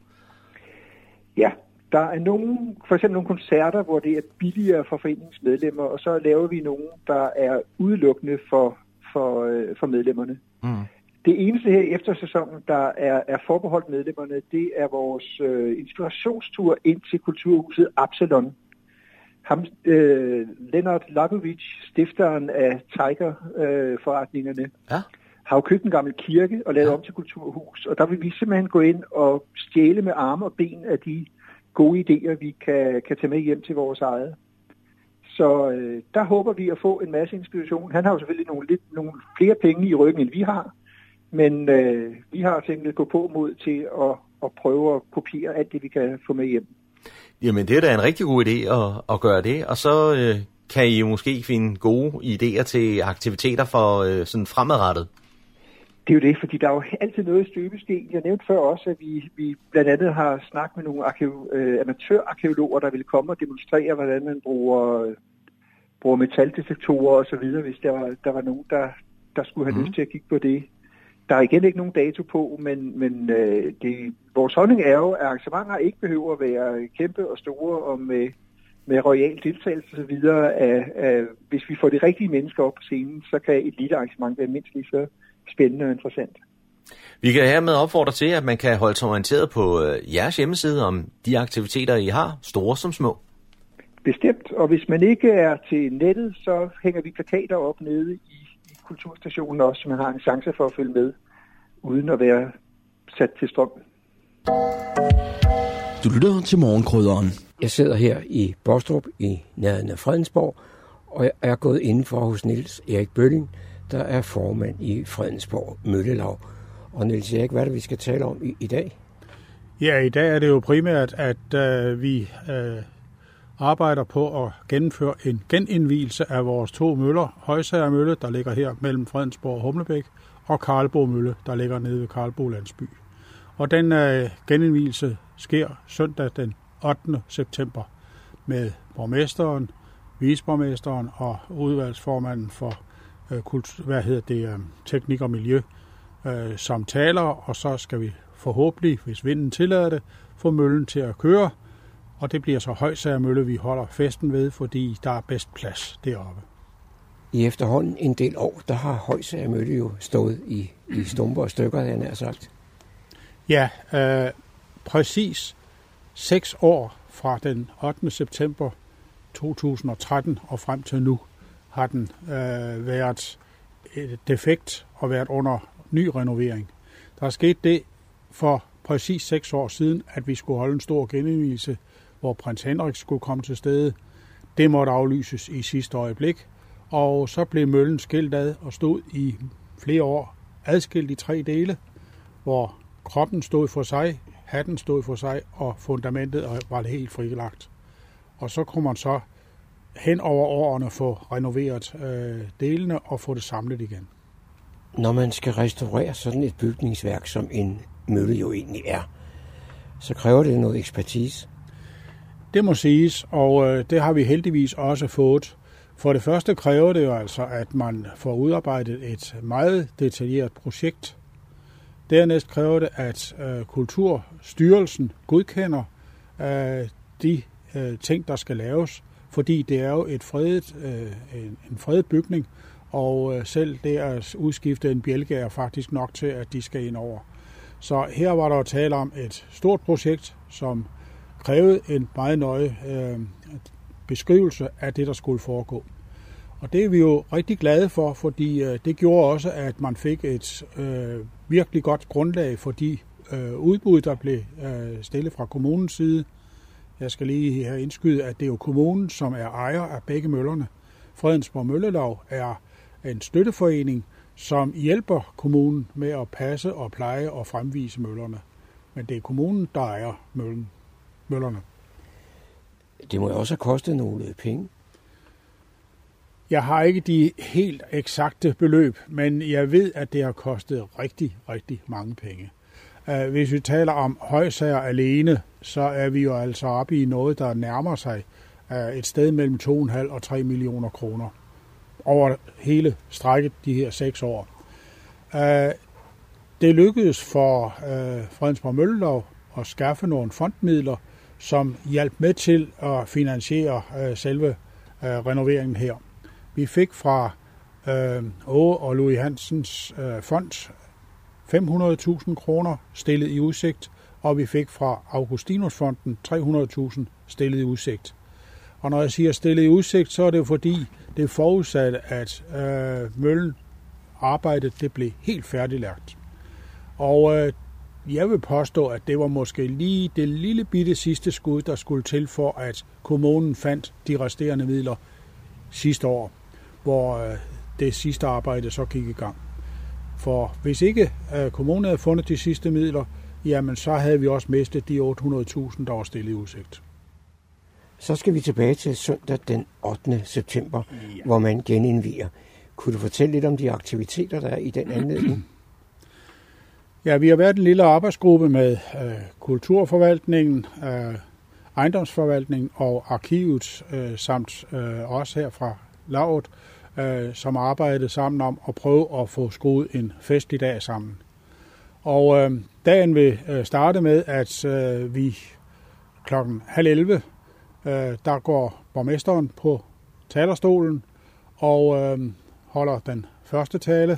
Ja, der er nogle, for eksempel nogle koncerter, hvor det er billigere for foreningens medlemmer, og så laver vi nogle, der er udelukkende for, for, øh, for medlemmerne. Mm. Det eneste her efter sæsonen, der er, er forbeholdt medlemmerne, det er vores øh, inspirationstur ind til Kulturhuset Absalon. Ham, øh, Leonard Lagovic, stifteren af Tiger-forretningerne, ja. har jo købt en gammel kirke og lavet ja. om til kulturhus. Og der vil vi simpelthen gå ind og stjæle med arme og ben af de gode idéer, vi kan, kan tage med hjem til vores eget. Så øh, der håber vi at få en masse inspiration. Han har jo selvfølgelig nogle, lidt, nogle flere penge i ryggen, end vi har. Men øh, vi har tænkt at gå på mod til at, at prøve at kopiere alt det, vi kan få med hjem. Jamen, det er da en rigtig god idé at, at gøre det, og så øh, kan I måske finde gode idéer til aktiviteter for øh, sådan fremadrettet. Det er jo det, fordi der er jo altid noget i støbesten. Jeg nævnte før også, at vi, vi blandt andet har snakket med nogle arkeo, øh, amatørarkeologer, der vil komme og demonstrere, hvordan man bruger, bruger metaldetektorer og så videre, hvis der var, der var nogen, der, der skulle have mm. lyst til at kigge på det. Der er igen ikke nogen dato på, men, men øh, det, vores holdning er jo, at arrangementer ikke behøver at være kæmpe og store og med, med royal deltagelse osv. Hvis vi får de rigtige mennesker op på scenen, så kan et lille arrangement være mindst lige så spændende og interessant. Vi kan hermed opfordre til, at man kan holde sig orienteret på øh, jeres hjemmeside om de aktiviteter, I har, store som små. Bestemt, og hvis man ikke er til nettet, så hænger vi plakater op nede i kulturstationen også, så man har en chance for at følge med, uden at være sat til strøm. Du lytter til morgenkrydderen. Jeg sidder her i Bostrup i nærheden af Fredensborg, og jeg er gået indenfor hos Nils Erik Bølling, der er formand i Fredensborg Møllelav. Og Niels Erik, hvad er det, vi skal tale om i, i dag? Ja, i dag er det jo primært, at øh, vi øh, arbejder på at gennemføre en genindvielse af vores to møller. Højsager Mølle, der ligger her mellem Fredensborg og Humlebæk, og Karlbo Mølle, der ligger nede ved Karlbo Landsby. Og den øh, genindvielse sker søndag den 8. september med borgmesteren, viceborgmesteren og udvalgsformanden for øh, kultur, hvad hedder det, øh, teknik og miljø øh, som taler, og så skal vi forhåbentlig, hvis vinden tillader det, få møllen til at køre, og det bliver så Højsager Mølle, vi holder festen ved, fordi der er bedst plads deroppe. I efterhånden en del år, der har Højsager Mølle jo stået i, i stumper og stykker, han har sagt. Ja, øh, præcis seks år fra den 8. september 2013 og frem til nu har den øh, været øh, defekt og været under ny renovering. Der er sket det for præcis seks år siden, at vi skulle holde en stor genindvielse, hvor prins Henrik skulle komme til stede. Det måtte aflyses i sidste øjeblik, og så blev møllen skilt ad og stod i flere år adskilt i tre dele, hvor kroppen stod for sig, hatten stod for sig, og fundamentet var helt frilagt. Og så kunne man så hen over årene få renoveret øh, delene og få det samlet igen. Når man skal restaurere sådan et bygningsværk, som en mølle jo egentlig er, så kræver det noget ekspertise. Det må siges, og øh, det har vi heldigvis også fået. For det første kræver det jo altså, at man får udarbejdet et meget detaljeret projekt. Dernæst kræver det, at øh, Kulturstyrelsen godkender øh, de øh, ting, der skal laves, fordi det er jo et fredet, øh, en, en fredet bygning, og øh, selv det at udskifte en bjælke er faktisk nok til, at de skal ind over. Så her var der jo tale om et stort projekt, som krævede en meget nøje øh, beskrivelse af det, der skulle foregå. Og det er vi jo rigtig glade for, fordi øh, det gjorde også, at man fik et øh, virkelig godt grundlag for de øh, udbud, der blev øh, stillet fra kommunens side. Jeg skal lige have indskyde, at det er jo kommunen, som er ejer af begge møllerne. Fredensborg Møllelav er en støtteforening, som hjælper kommunen med at passe og pleje og fremvise møllerne. Men det er kommunen, der ejer møllen, møllerne. Det må jo også have kostet nogle penge. Jeg har ikke de helt eksakte beløb, men jeg ved, at det har kostet rigtig, rigtig mange penge. Øh, hvis vi taler om højsager alene, så er vi jo altså oppe i noget, der nærmer sig øh, et sted mellem 2,5 og 3 millioner kroner over hele strækket de her seks år. Øh, det lykkedes for øh, Fredensborg Møllelov at skaffe nogle fondmidler, som hjalp med til at finansiere selve renoveringen her. Vi fik fra Åge og Louis Hansens fond 500.000 kroner stillet i udsigt, og vi fik fra Augustinusfonden 300.000 stillet i udsigt. Og når jeg siger stillet i udsigt, så er det jo fordi, det forudsatte, at øh, møllen arbejdet det blev helt færdiglagt. Og øh, jeg vil påstå, at det var måske lige det lille bitte sidste skud, der skulle til for, at kommunen fandt de resterende midler sidste år hvor øh, det sidste arbejde så gik i gang. For hvis ikke øh, kommunen havde fundet de sidste midler, jamen så havde vi også mistet de 800.000, der var stillet i udsigt. Så skal vi tilbage til søndag den 8. september, ja. hvor man genindviger. Kunne du fortælle lidt om de aktiviteter, der er i den anledning? Ja, vi har været en lille arbejdsgruppe med øh, kulturforvaltningen, øh, ejendomsforvaltningen og arkivet, øh, samt øh, også her fra lavet, øh, som arbejdede sammen om at prøve at få skruet en festlig dag sammen. Og øh, dagen vil øh, starte med, at øh, vi klokken halv 11, øh, der går borgmesteren på talerstolen og øh, holder den første tale.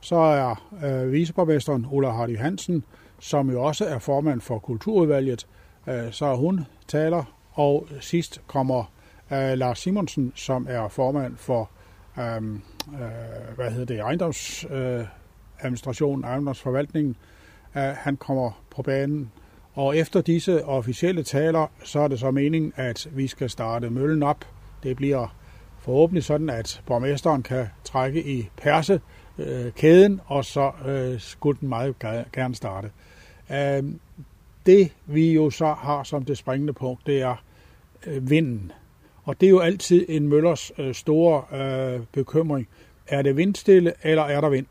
Så er øh, viceborgmesteren Ulla Hardy Hansen, som jo også er formand for kulturudvalget, øh, så er hun taler, og sidst kommer øh, Lars Simonsen, som er formand for øhm, øh, hvad hedder det, ejendoms... øh, ejendomsforvaltningen. at han kommer på banen, og efter disse officielle taler, så er det så meningen, at vi skal starte møllen op. Det bliver forhåbentlig sådan, at borgmesteren kan trække i perse øh, kæden, og så øh, skulle den meget gerne starte. Øh, det vi jo så har som det springende punkt, det er øh, vinden. Og det er jo altid en møllers øh, store øh, bekymring. Er det vindstille, eller er der vind?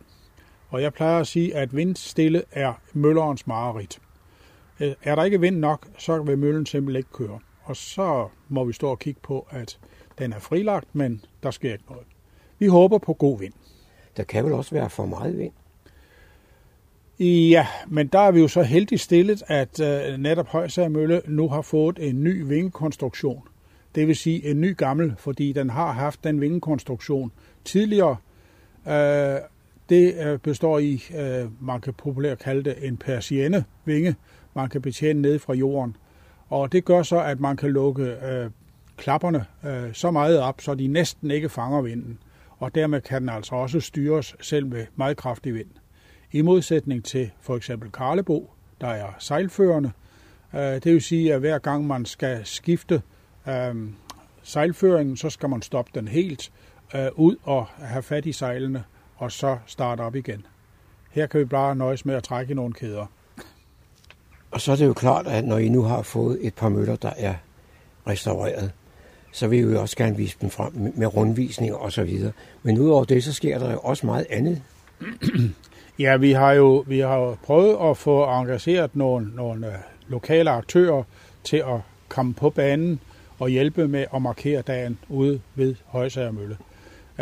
Og jeg plejer at sige, at vindstille er møllerens mareridt. Øh, er der ikke vind nok, så vil møllen simpelthen ikke køre. Og så må vi stå og kigge på, at den er frilagt, men der sker ikke noget. Vi håber på god vind. Der kan vel også være for meget vind? Ja, men der er vi jo så heldigt stillet, at uh, netop Højsager Mølle nu har fået en ny vingekonstruktion, det vil sige en ny gammel, fordi den har haft den vingekonstruktion tidligere. Øh, det øh, består i, øh, man kan populært kalde det en persienne vinge, man kan betjene ned fra jorden. Og det gør så, at man kan lukke øh, klapperne så meget op, så de næsten ikke fanger vinden. Og dermed kan den altså også styres selv med meget kraftig vind. I modsætning til for eksempel Karlebo, der er sejlførende. Det vil sige, at hver gang man skal skifte sejlføringen, så skal man stoppe den helt ud og have fat i sejlene, og så starte op igen. Her kan vi bare nøjes med at trække nogle kæder. Og så er det jo klart, at når I nu har fået et par møller, der er restaureret, så vil vi jo også gerne vise dem frem med rundvisninger og så videre. Men udover det, så sker der jo også meget andet. Ja, vi har jo vi har jo prøvet at få engageret nogle, nogle øh, lokale aktører til at komme på banen og hjælpe med at markere dagen ude ved Højsager Mølle.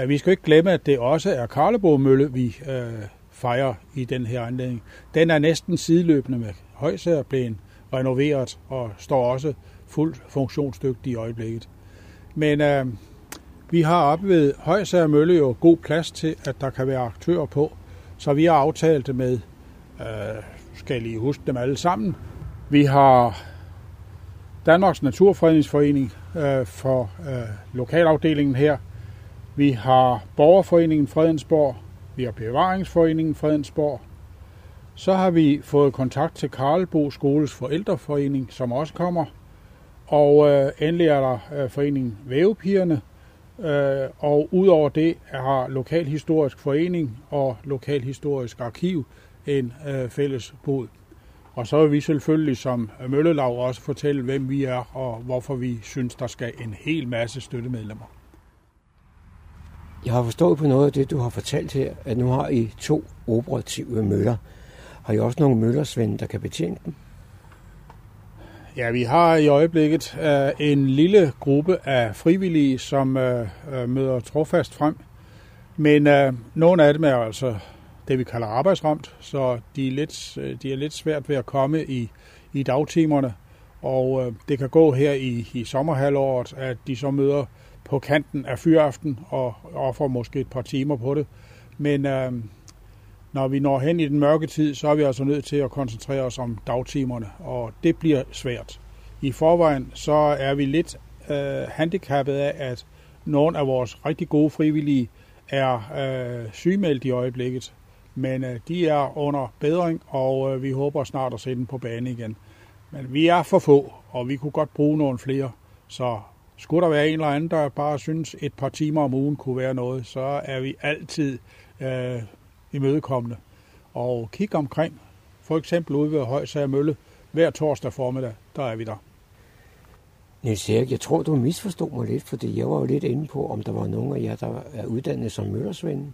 Vi skal ikke glemme, at det også er Karlebo Mølle, vi øh, fejrer i den her anledning. Den er næsten sideløbende med Højsager blevet renoveret og står også fuldt funktionsdygtig i øjeblikket. Men øh, vi har op ved Højsager Mølle jo god plads til, at der kan være aktører på, så vi har aftalt det med, øh, skal jeg lige huske dem alle sammen, vi har Danmarks Naturfredningsforening øh, for øh, lokalafdelingen her. Vi har Borgerforeningen Fredensborg. Vi har Bevaringsforeningen Fredensborg. Så har vi fået kontakt til Karlbo Skoles forældreforening, som også kommer. Og øh, endelig er der øh, foreningen Vævepigerne. Øh, og udover det har Lokalhistorisk Forening og Lokalhistorisk Arkiv en øh, fælles bod. Og så vil vi selvfølgelig som Møllelag også fortælle, hvem vi er og hvorfor vi synes, der skal en hel masse støttemedlemmer. Jeg har forstået på noget af det, du har fortalt her, at nu har I to operative møller. Har I også nogle møllersvende, der kan betjene dem? Ja, vi har i øjeblikket uh, en lille gruppe af frivillige, som uh, uh, møder trofast frem. Men uh, nogle af dem er altså det, vi kalder arbejdsramt, så de er lidt, de er lidt svært ved at komme i, i dagtimerne. Og uh, det kan gå her i, i sommerhalvåret, at de så møder på kanten af fyraften og offer måske et par timer på det. Men øh, når vi når hen i den mørke tid, så er vi altså nødt til at koncentrere os om dagtimerne, og det bliver svært. I forvejen så er vi lidt øh, handicappet af, at nogle af vores rigtig gode frivillige er øh, sygemeldt i øjeblikket, men øh, de er under bedring, og øh, vi håber snart at se dem på banen igen. Men vi er for få, og vi kunne godt bruge nogle flere, så skulle der være en eller anden, der bare synes, et par timer om ugen kunne være noget, så er vi altid øh, imødekommende. Og kig omkring, for eksempel ude ved Højsager Mølle, hver torsdag formiddag, der er vi der. Niels Erik, jeg tror, du misforstod mig lidt, fordi jeg var jo lidt inde på, om der var nogen af jer, der er uddannet som møllersvend.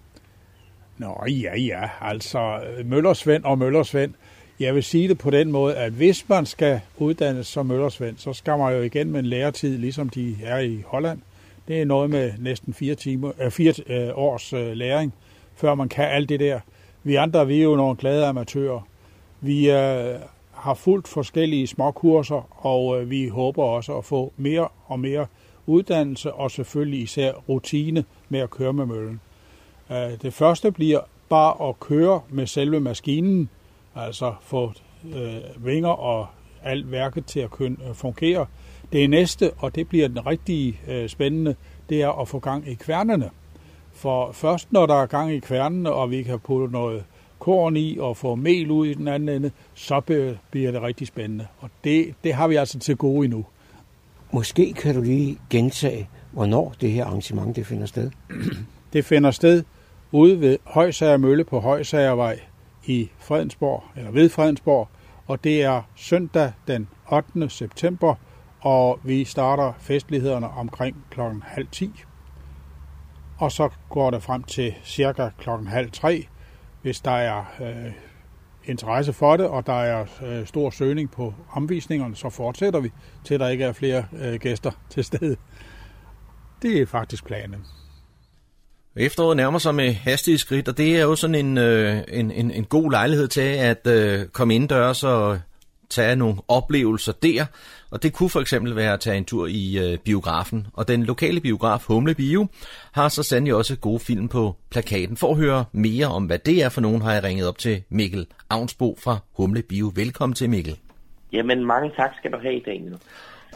Nå, ja, ja. Altså, Møllersvend og Møllersvend. Jeg vil sige det på den måde, at hvis man skal uddannes som Møllersvend, så skal man jo igen med en læretid, ligesom de er i Holland. Det er noget med næsten fire, timer, øh, fire øh, års øh, læring før man kan alt det der. Vi andre, vi er jo nogle glade amatører. Vi øh, har fuldt forskellige småkurser, og øh, vi håber også at få mere og mere uddannelse, og selvfølgelig især rutine med at køre med møllen. Øh, det første bliver bare at køre med selve maskinen, altså få øh, vinger og alt værket til at kunne øh, fungere. Det næste, og det bliver den rigtig øh, spændende, det er at få gang i kværnene. For først når der er gang i kværnene, og vi kan putte noget korn i og få mel ud i den anden ende, så bliver det rigtig spændende. Og det, det har vi altså til gode endnu. Måske kan du lige gentage, hvornår det her arrangement det finder sted? Det finder sted ude ved Højsager Mølle på Højsagervej i Fredensborg, eller ved Fredensborg, og det er søndag den 8. september, og vi starter festlighederne omkring klokken halv 10 og så går det frem til cirka klokken halv 3, hvis der er øh, interesse for det, og der er øh, stor søgning på omvisningerne, så fortsætter vi, til der ikke er flere øh, gæster til stede. Det er faktisk planen. Efteråret nærmer sig med hastige skridt, og det er jo sådan en, øh, en, en, en god lejlighed til at øh, komme indendørs og tage nogle oplevelser der. Og det kunne for eksempel være at tage en tur i øh, biografen. Og den lokale biograf Humle Bio har så sandelig også gode film på plakaten. For at høre mere om, hvad det er for nogen, har jeg ringet op til Mikkel Avnsbo fra Humle Bio. Velkommen til Mikkel. Jamen mange tak skal du have, Daniel.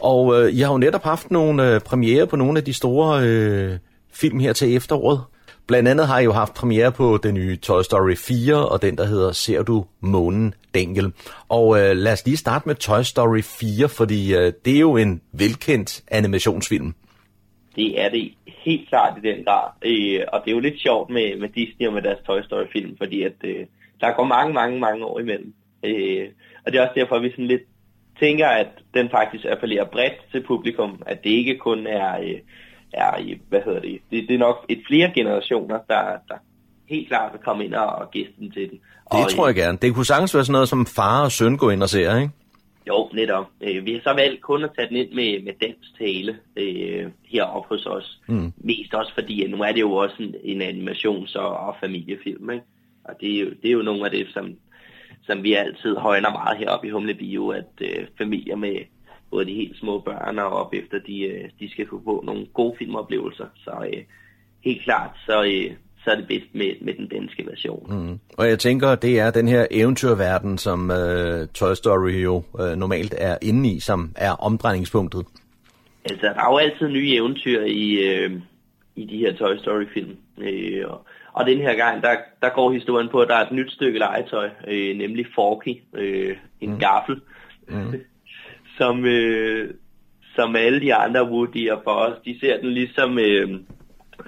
Og øh, jeg har jo netop haft nogle øh, premiere på nogle af de store øh, film her til efteråret. Blandt andet har jeg jo haft premiere på den nye Toy Story 4, og den, der hedder Ser du månen, Daniel? Og øh, lad os lige starte med Toy Story 4, fordi øh, det er jo en velkendt animationsfilm. Det er det helt klart i den grad. Øh, og det er jo lidt sjovt med, med Disney og med deres Toy Story film, fordi at, øh, der går mange, mange, mange år imellem. Øh, og det er også derfor, at vi sådan lidt tænker, at den faktisk appellerer bredt til publikum, at det ikke kun er... Øh, er i, hvad hedder det, det, det er nok et flere generationer, der, der helt klart vil komme ind og gæsten til den. Det og, tror jeg gerne. Det kunne sagtens være sådan noget som far og søn gå ind og ser, ikke? Jo, netop. Øh, vi har så valgt kun at tage den ind med, med dansk tale øh, heroppe hos os. Mm. Mest også fordi, at nu er det jo også en, en animations- og, og familiefilm, ikke? Og det er, jo, det er jo nogle af det, som, som vi altid højner meget heroppe i Humle Bio, at øh, familier med, både de helt små børn og op efter, de, øh, de skal få nogle gode filmoplevelser. Så øh, helt klart, så, øh, så er det bedst med, med den danske version. Mm. Og jeg tænker, det er den her eventyrverden, som øh, Toy Story jo øh, normalt er inde i, som er omdrejningspunktet. Altså, der er jo altid nye eventyr i, øh, i de her Toy Story-film. Øh, og, Og den her gang, der, der går historien på, at der er et nyt stykke legetøj, øh, nemlig Forky, øh, en mm. gaffel, Mm. Som, øh, som alle de andre Woody og Buzz, de ser den ligesom øh,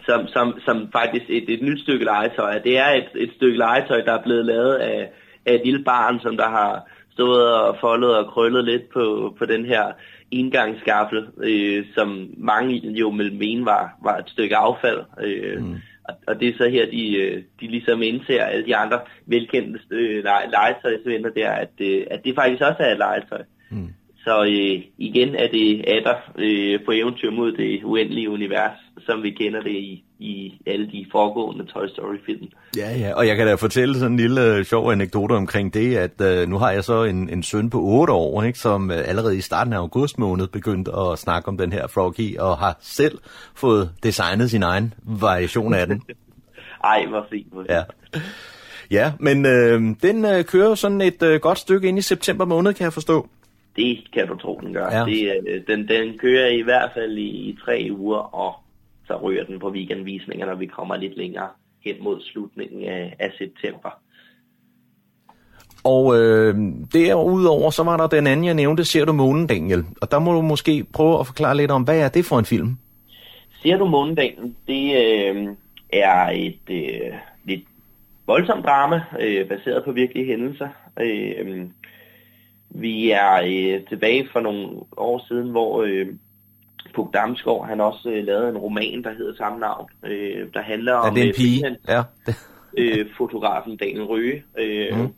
som, som, som faktisk et, et nyt stykke legetøj. Det er et, et stykke legetøj, der er blevet lavet af, af et lille barn, som der har stået og foldet og krøllet lidt på, på den her indgangsskaffel, øh, som mange jo vil mene var, var et stykke affald. Øh, mm. og, og det er så her, de, øh, de ligesom indser alle de andre velkendte øh, lege- legetøjsvenner der, at, øh, at det faktisk også er et legetøj. Mm. Så øh, igen er det Adder øh, på eventyr mod det uendelige univers, som vi kender det i, i alle de foregående Toy Story-film. Ja, ja, og jeg kan da fortælle sådan en lille øh, sjov anekdote omkring det, at øh, nu har jeg så en, en søn på 8 år, ikke, som øh, allerede i starten af august måned begyndte at snakke om den her Froggy, og har selv fået designet sin egen variation af den. Ej, hvor fint. Hvor fint. Ja. Ja, men øh, den øh, kører sådan et øh, godt stykke ind i september måned, kan jeg forstå. Det kan du tro, den gør. Ja. Det, øh, den, den kører i hvert fald i, i tre uger, og så ryger den på weekendvisninger, når vi kommer lidt længere hen mod slutningen af, af september. Og øh, derudover, så var der den anden, jeg nævnte, Ser du månen, Daniel? Og der må du måske prøve at forklare lidt om, hvad er det for en film? Ser du månedalen? Det øh, er et øh, lidt voldsomt drama, øh, baseret på virkelige hændelser. Øh, vi er øh, tilbage for nogle år siden, hvor øh, Puk Damsgaard, han også øh, lavede en roman, der hedder samme navn, øh, der handler Er om det en øh, pige? freelance- Ja. øh, fotografen Daniel Røge, øh, mm.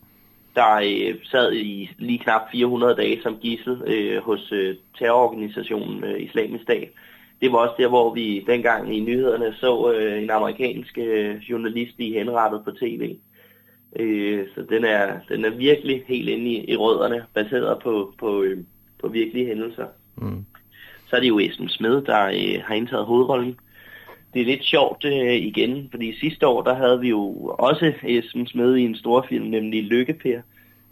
der øh, sad i lige knap 400 dage som gissel øh, hos øh, terrororganisationen øh, Islamisk Stat. Det var også der, hvor vi dengang i nyhederne så øh, en amerikansk øh, journalist blive henrettet på tv. Øh, så den er, den er virkelig helt inde i, i rødderne, baseret på, på, øh, på virkelige hændelser. Mm. Så er det jo Esben Smed, der øh, har indtaget hovedrollen. Det er lidt sjovt øh, igen, fordi sidste år, der havde vi jo også Esben Smed i en stor film, nemlig Lykkeper.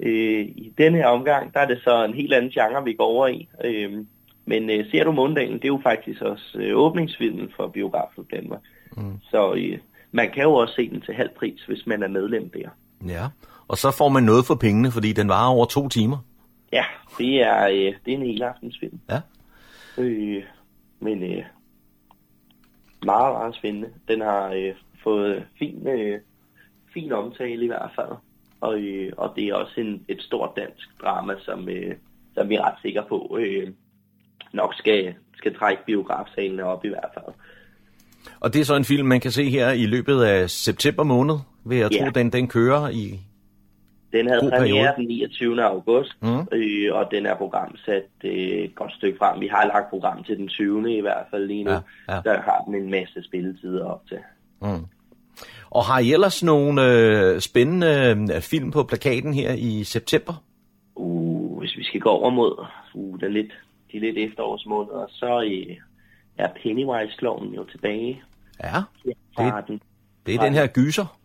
Øh, I denne her omgang, der er det så en helt anden genre, vi går over i. Øh, men øh, ser du Måndagen, det er jo faktisk også øh, åbningsfilmen for Biografen Danmark. Mm. Så øh, man kan jo også se den til halv pris, hvis man er medlem der. Ja, og så får man noget for pengene, fordi den varer over to timer. Ja, det er, øh, det er en hel aftensfilm. Ja. Øh, men øh, meget, meget spændende. Den har øh, fået fin, øh, fin omtale i hvert fald. Og, øh, og det er også en, et stort dansk drama, som, øh, som vi er ret sikre på øh, nok skal, skal trække biografsalene op i hvert fald. Og det er så en film, man kan se her i løbet af september måned, vil jeg Ja. tro, den, den kører i... Den havde premiere periode. den 29. august, Mm. øh, og den er programsat øh, et godt stykke frem. Vi har lagt program til den 20. i hvert fald lige nu. Ja, ja. Der har den en masse spilletider op til. Mm. Og har I ellers nogle øh, spændende øh, film på plakaten her i september? Uh, hvis vi skal gå over mod uh, den lidt, de lidt efterårsmåneder, så øh, er Pennywise-kloven jo tilbage. Ja, den, det er den her gyser.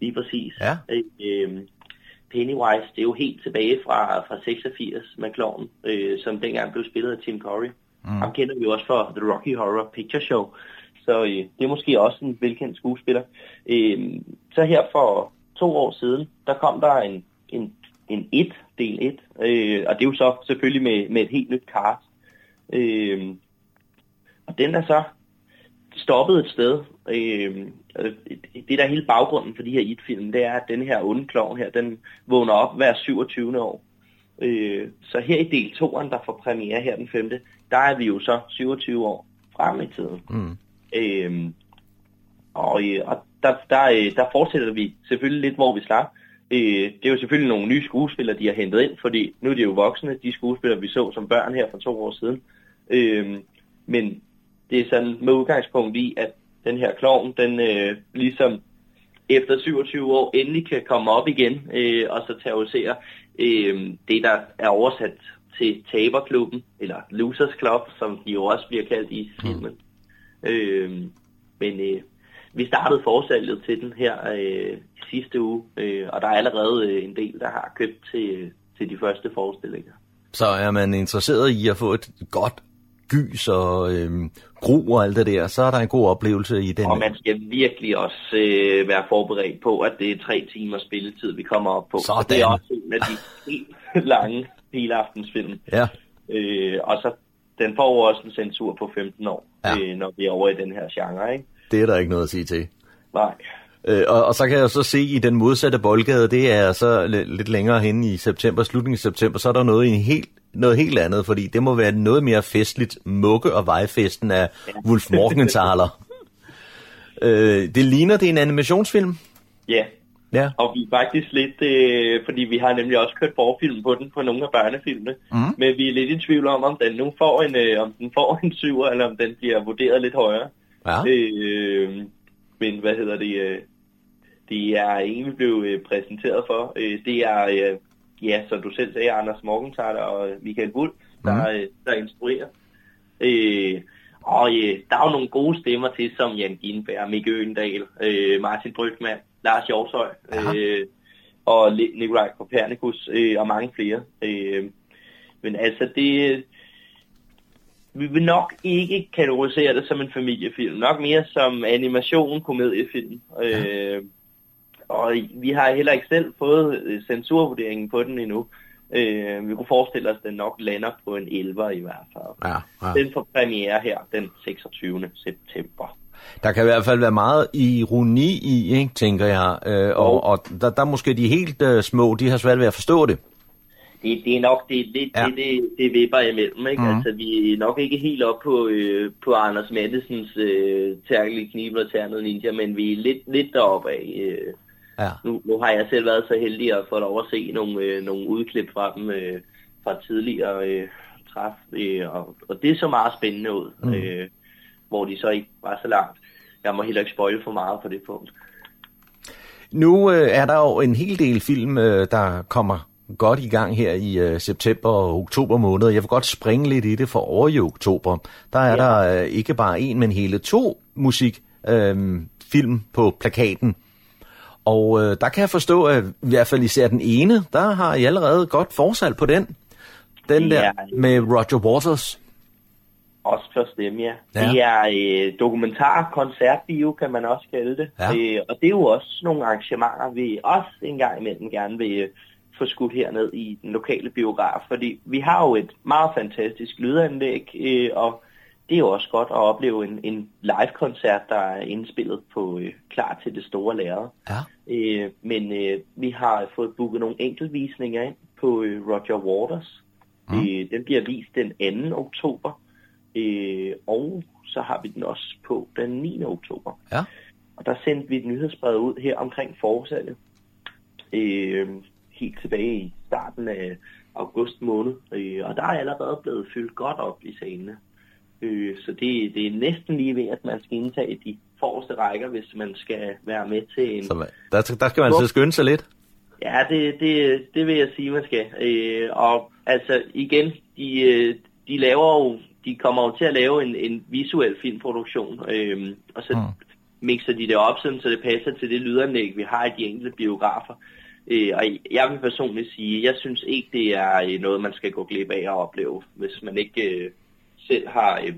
Lige præcis. Ja. Øh, Pennywise, det er jo helt tilbage fra, fra 86 med kloven, øh, som dengang blev spillet af Tim Curry. Mm. Ham kender vi også fra The Rocky Horror Picture Show. Så øh, det er måske også en velkendt skuespiller. Øh, så her for to år siden, der kom der en, en, en 1, del 1. Øh, og det er jo så selvfølgelig med, med et helt nyt cast. Øh, og den er så stoppet et sted. Øh, det der er hele baggrunden for de her IT-film, det er, at den her onde klovn her, den vågner op hver 27. år. Øh, så her i del 2'eren, der får premiere her den 5., der er vi jo så 27 år frem i tiden. Mm. Øh, og og der, der, øh, der fortsætter vi selvfølgelig lidt, hvor vi slap. Øh, det er jo selvfølgelig nogle nye skuespillere, de har hentet ind, fordi nu er de jo voksne, de skuespillere, vi så som børn her for to år siden. Øh, men det er sådan med udgangspunkt i, at den her klovn, den øh, ligesom efter 27 år endelig kan komme op igen øh, og så terrorisere øh, det, der er oversat til taberklubben, eller Losers Club, som de jo også bliver kaldt i filmen. Øh, men øh, vi startede forsalget til den her øh, sidste uge, øh, og der er allerede øh, en del, der har købt til, til de første forestillinger. Så er man interesseret i at få et godt gys og øh, gru og alt det der, så er der en god oplevelse i den. Og man skal virkelig også øh, være forberedt på, at det er tre timer spilletid, vi kommer op på. Sådan. Det er også en af de helt lange helaftensfilm. Ja. Øh, og så den får også en censur på 15 år, ja. øh, når vi er over i den her genre, ikke? Det er der ikke noget at sige til. Nej. Øh, og, og så kan jeg så se i den modsatte boldgade, det er så lidt længere hen i september, slutningen af september, så er der noget, i en helt, noget helt andet, fordi det må være noget mere festligt mukke- og vejfesten af Wolf Morgenthaler. øh, det ligner, det er en animationsfilm. Ja. Ja. Og vi er faktisk lidt, øh, fordi vi har nemlig også kørt forfilm på den, på nogle af børnefilmene. Mm. Men vi er lidt i tvivl om, om den nu får en, øh, om den får en syver, eller om den bliver vurderet lidt højere. Ja. Øh, men hvad hedder det? Øh, det er en, vi blev øh, præsenteret for. Øh, det er, øh, ja, som du selv sagde, Anders Morgenthaler og Michael Wulff, der, øh, der instruerer. Øh, og øh, der er jo nogle gode stemmer til, som Jan Ginberg, Mikke Øgendal, øh, Martin Brygman, Lars Jorshøj øh, og Nikolaj Kopernikus øh, og mange flere. Øh, men altså, det, vi vil nok ikke kategorisere det som en familiefilm. Nok mere som animation, komediefilm. Øh, og vi har heller ikke selv fået øh, censurvurderingen på den endnu. Øh, vi kunne forestille os, at den nok lander på en 11 i hvert fald. Ja, ja. Den får premiere her den 26. september. Der kan i hvert fald være meget ironi i, ikke, tænker jeg. Øh, og og der, der er måske de helt øh, små, de har svært ved at forstå det. Det, det er nok det, det, Ja. det, det, det vipper imellem. Ikke? Mm. Altså, vi er nok ikke helt op på, øh, på Anders Mattesens øh, tærkelige knibe og ternet ninja, men vi er lidt, lidt deroppe af. Øh. Ja. Nu, nu har jeg selv været så heldig at få lov at se nogle, øh, nogle udklip fra dem øh, fra tidligere øh, træf, øh, og, og det så meget spændende ud, Mm. øh, hvor de så ikke var så langt. Jeg må heller ikke spoile for meget på det punkt. Nu øh, er der jo en hel del film, øh, der kommer godt i gang her i øh, september og oktober måned. Jeg vil godt springe lidt i det for over i oktober. Der er ja. der øh, ikke bare en, men hele to musikfilm øh, film på plakaten. Og øh, der kan jeg forstå, at i hvert fald især den ene, der har I allerede godt forsalg på den. Den der Ja. med Roger Waters. Også for dem, ja. Ja. ja. Det er øh, dokumentar, koncertbio, kan man også kalde det. Ja. Øh, og det er jo også nogle arrangementer, vi også en gang imellem gerne vil øh, få skudt herned i den lokale biograf. Fordi vi har jo et meget fantastisk lydanlæg, øh, og det er jo også godt at opleve en, en live-koncert, der er indspillet på øh, klar til det store lærred. Ja. Øh, men øh, vi har fået booket nogle enkeltvisninger ind på øh, Roger Waters. Mm. Øh, den bliver vist den 2. oktober, øh, og så har vi den også på den 9. oktober. Ja. Og der sendte vi et nyhedsbrev ud her omkring forsalget. Øh, helt tilbage i starten af august måned. Øh, og der er allerede blevet fyldt godt op i salene. Øh, så det, det er næsten lige ved, at man skal indtage de forreste rækker, hvis man skal være med til en... Så man- der, der skal man altså skynde sig lidt. Ja, det, det, det vil jeg sige, man skal. Øh, og altså igen, de, øh, de laver jo, de kommer jo til at lave en, en visuel filmproduktion, øh, og så mm. mixer de det op, sådan, så det passer til det lydanlæg, vi har i de enkelte biografer. Øh, og jeg vil personligt sige, jeg synes ikke, det er øh, noget, man skal gå glip af at opleve, hvis man ikke øh, selv har, øh,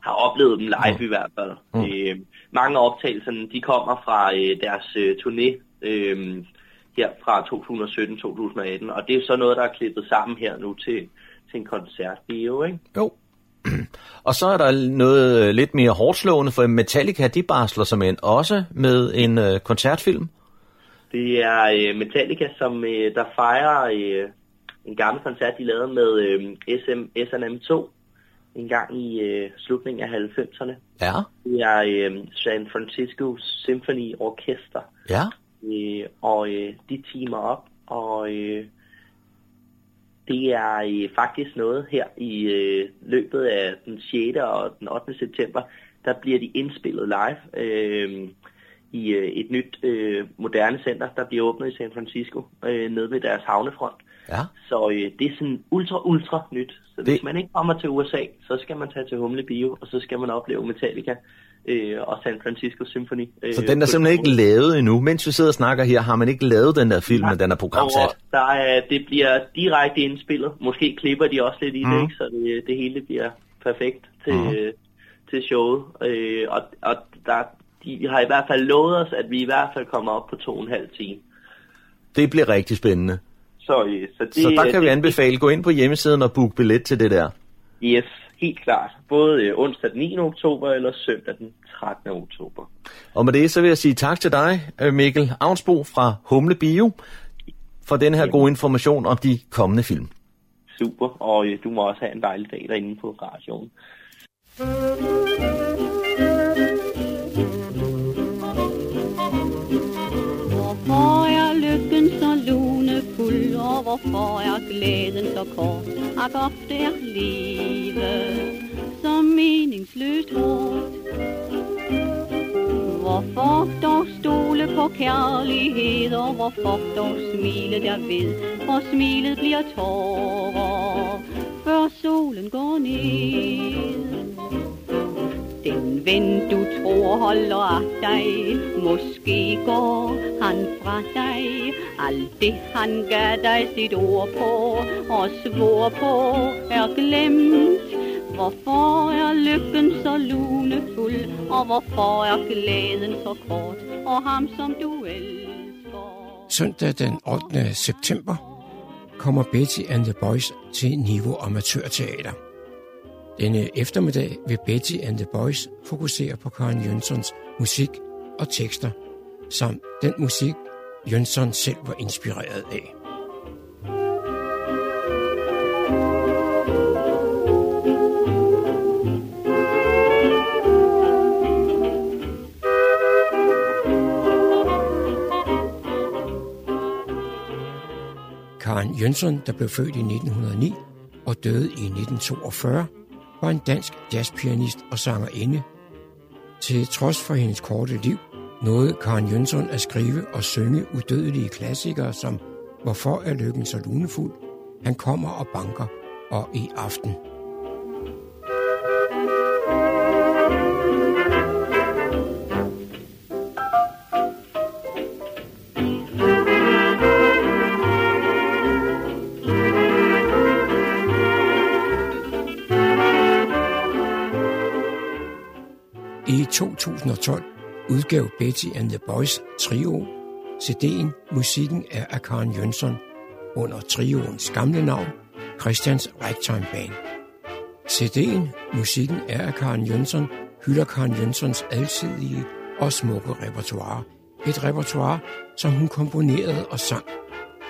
har oplevet dem live mm. i hvert fald. Mm. Øh, mange af optagelserne, de kommer fra øh, deres øh, turné øh, her fra 2017-2018, og det er så noget, der er klippet sammen her nu til, til en koncertvideo, ikke? Jo. Og så er der noget øh, lidt mere hårdslående, for Metallica, de barsler som en også med en øh, koncertfilm. Det er øh, Metallica, som øh, der fejrer øh, en gammel koncert, de lavede med øh, SM, SNM2 en gang i øh, slutningen af 90'erne. Ja. Det er øh, San Francisco Symphony Orchestra, Ja. øh, og øh, de teamer op, og øh, det er øh, faktisk noget her i øh, løbet af den 6. og den 8. september, der bliver de indspillet live øh, i øh, et nyt øh, moderne center, der bliver åbnet i San Francisco, øh, nede ved deres havnefront. Ja. Så øh, det er sådan ultra, ultra nyt. Så det... hvis man ikke kommer til USA, så skal man tage til Humle Bio, og så skal man opleve Metallica øh, og San Francisco Symphony. Øh, Så den er simpelthen ikke lavet endnu. Mens vi sidder og snakker her, har man ikke lavet den der film, men den er programsat. Og der er, det bliver direkte indspillet. Måske klipper de også lidt i det, Mhm. ikke? så det, det hele bliver perfekt til, mm. til showet. Øh, og og der, de har i hvert fald lovet os, at vi i hvert fald kommer op på to og en halv time. Det bliver rigtig spændende. Så, øh, så, det, Så der kan vi det, anbefale, gå ind på hjemmesiden og book billet til det der. Yes, helt klart. Både øh, onsdag den 9. oktober eller søndag den 13. oktober. Og med det, så vil jeg sige tak til dig, øh, Mikkel Avnsbo fra Humle Bio, for den her gode information om de kommende film. Super, og øh, du må også have en dejlig dag derinde på radioen. Hvorfor er glæden så kort? Ak ofte er livet så meningsløst hårdt. Hvorfor dog stole på kærlighed, og hvorfor dog smile der ved, for smilet bliver tårer, før solen går ned. Den ven du tror holder af dig Måske går han fra dig Alt det han gav dig sit ord på Og svor på er glemt Hvorfor er lykken så lunefuld Og hvorfor er glæden så kort Og ham som du elsker Søndag den 8. september kommer Betty and the Boys til Niveau Amatørteater. Denne eftermiddag vil Betty and the Boys fokusere på Karen Jønssons musik og tekster, samt den musik, Jønsson selv var inspireret af. Karen Jønsson, der blev født i 1909 og døde i 1942, var en dansk jazzpianist og sangerinde. Til trods for hendes korte liv, nåede Karen Jønsson at skrive og synge udødelige klassikere som Hvorfor er lykken så lunefuld? Han kommer og banker og i aften. 2012 udgav Betty and the Boys trio CD'en Musikken er af Karen Jønsson under trioens gamle navn Christians Ragtime Band. CD'en Musikken er af Karen Jønsson hylder Karen Jønssons alsidige og smukke repertoire. Et repertoire, som hun komponerede og sang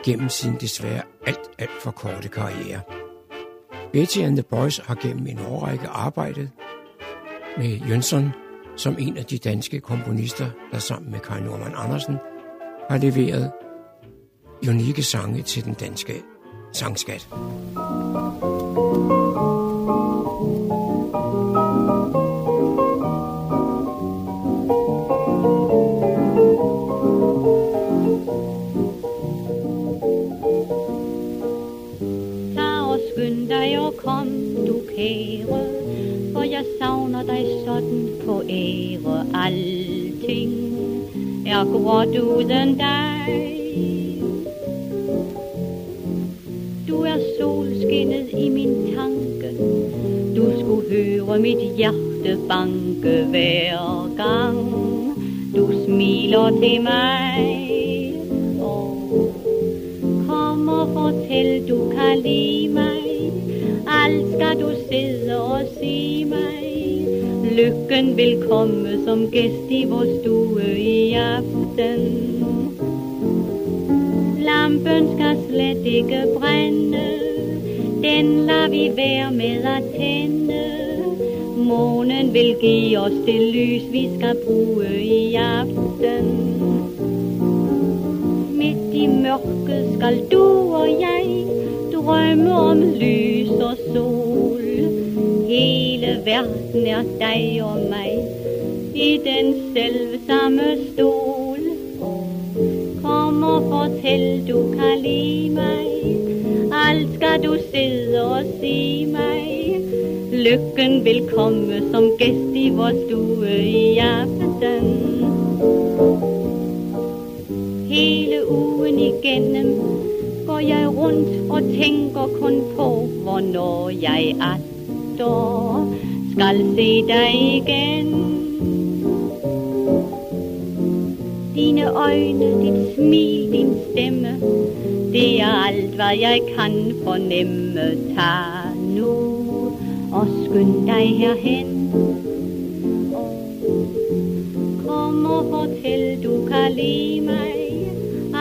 gennem sin desværre alt, alt for korte karriere. Betty and the Boys har gennem en årrække arbejdet med Jønsson som en af de danske komponister, der sammen med Kai Norman Andersen har leveret unikke sange til den danske sangskat. Tag skynd dig og kom, du kære, på ære. Alting er gråt uden dig. Du er solskinnet i min tanke, du skulle høre mit hjerte banke hver gang. Du smiler til mig. Kom og fortæl, du kan lide mig. Alt skal du sidde og sige mig. Lykken vil komme som gæst i vores stue i aften. Lampen skal slet ikke brænde. Den lader vi være med at tænde. Månen vil give os det lys, vi skal bruge i aften. Midt i mørket skal du og jeg drømme om lys og sol. Hele verden er dig og mig i den selv samme stol. Kom og fortæl, du kan lide mig. Alt skal du sidde og sige mig. Lykken vil komme som gæst i vores stue i aften. Hele ugen igennem går jeg rundt og tænker kun på, hvornår jeg et år skal se dig igen. Dine øjne, dit smil, din stemme, det er alt, hvad jeg kan fornemme. Tag nu og skynd dig herhen. Kom og fortæl, du kan lide mig.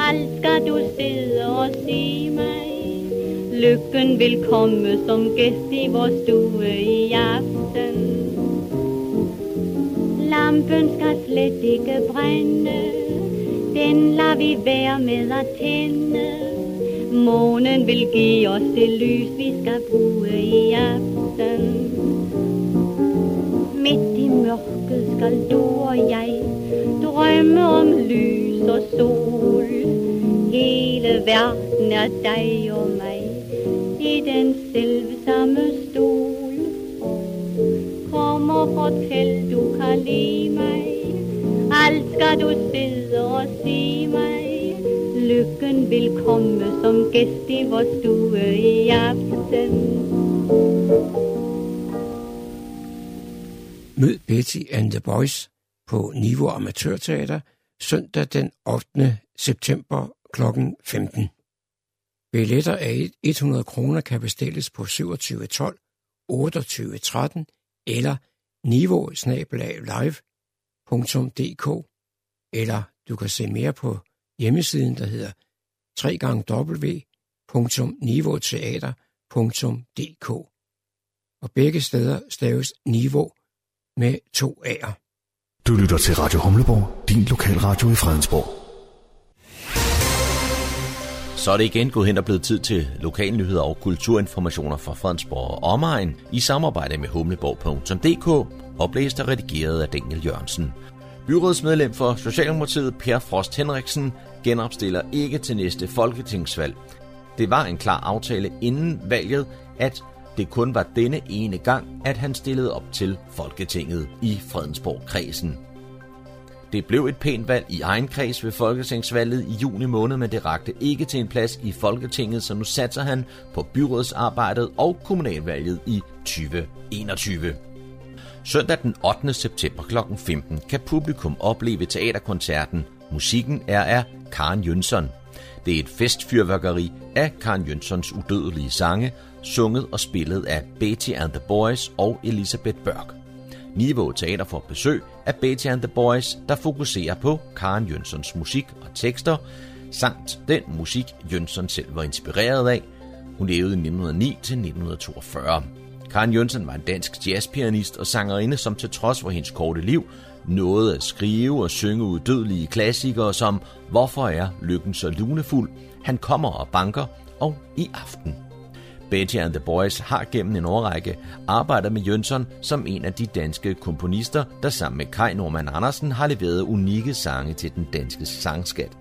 Alt skal du sidde og sige mig. Lykken vil komme som gæst i vores stue i aften. Lampen skal slet ikke brænde. Den lader vi være med at tænde. Månen vil give os det lys, vi skal bruge i aften. Midt i mørket skal du og jeg drømme om lys og sol. Hele verden er dig og mig i den selv samme stol. Kom og fortæl, du kan lide mig. Alt skal du sidde og sige mig. Lykken vil komme som gæst i vores stue i aften. Mød Betty and the Boys på Niveau Amatørteater søndag den 8. september kl. 15. Billetter af 100 kroner kan bestilles på 2712 2813 eller niveau live.dk eller du kan se mere på hjemmesiden, der hedder www.nivoteater.dk og begge steder staves niveau med to A'er. Du lytter til Radio Humleborg, din lokalradio i Fredensborg. Så er det igen gået hen og blevet tid til lokalnyheder og kulturinformationer fra Fredensborg og omegn i samarbejde med humleborg.dk, oplæst og redigeret af Daniel Jørgensen. Byrådsmedlem for Socialdemokratiet Per Frost Henriksen genopstiller ikke til næste folketingsvalg. Det var en klar aftale inden valget, at det kun var denne ene gang, at han stillede op til Folketinget i Fredensborg-kredsen. Det blev et pænt valg i egen kreds ved Folketingsvalget i juni måned, men det rakte ikke til en plads i Folketinget, så nu satser han på byrådsarbejdet og kommunalvalget i 2021. Søndag den 8. september kl. 15 kan publikum opleve teaterkoncerten Musikken er af Karen Jønsson. Det er et festfyrværkeri af Karen Jønssons udødelige sange, sunget og spillet af Betty and the Boys og Elisabeth Børk. Niveau Teater får besøg af Betty and the Boys, der fokuserer på Karen Jønssons musik og tekster, samt den musik, Jønsson selv var inspireret af. Hun levede 1909 til 1942. Karen Jønsson var en dansk jazzpianist og sangerinde, som til trods for hendes korte liv nåede at skrive og synge udødelige klassikere som Hvorfor er lykken så lunefuld, Han kommer og banker og I aften. Betty and the Boys har gennem en årrække arbejdet med Jønsson som en af de danske komponister, der sammen med Kai Norman Andersen har leveret unikke sange til den danske sangskat.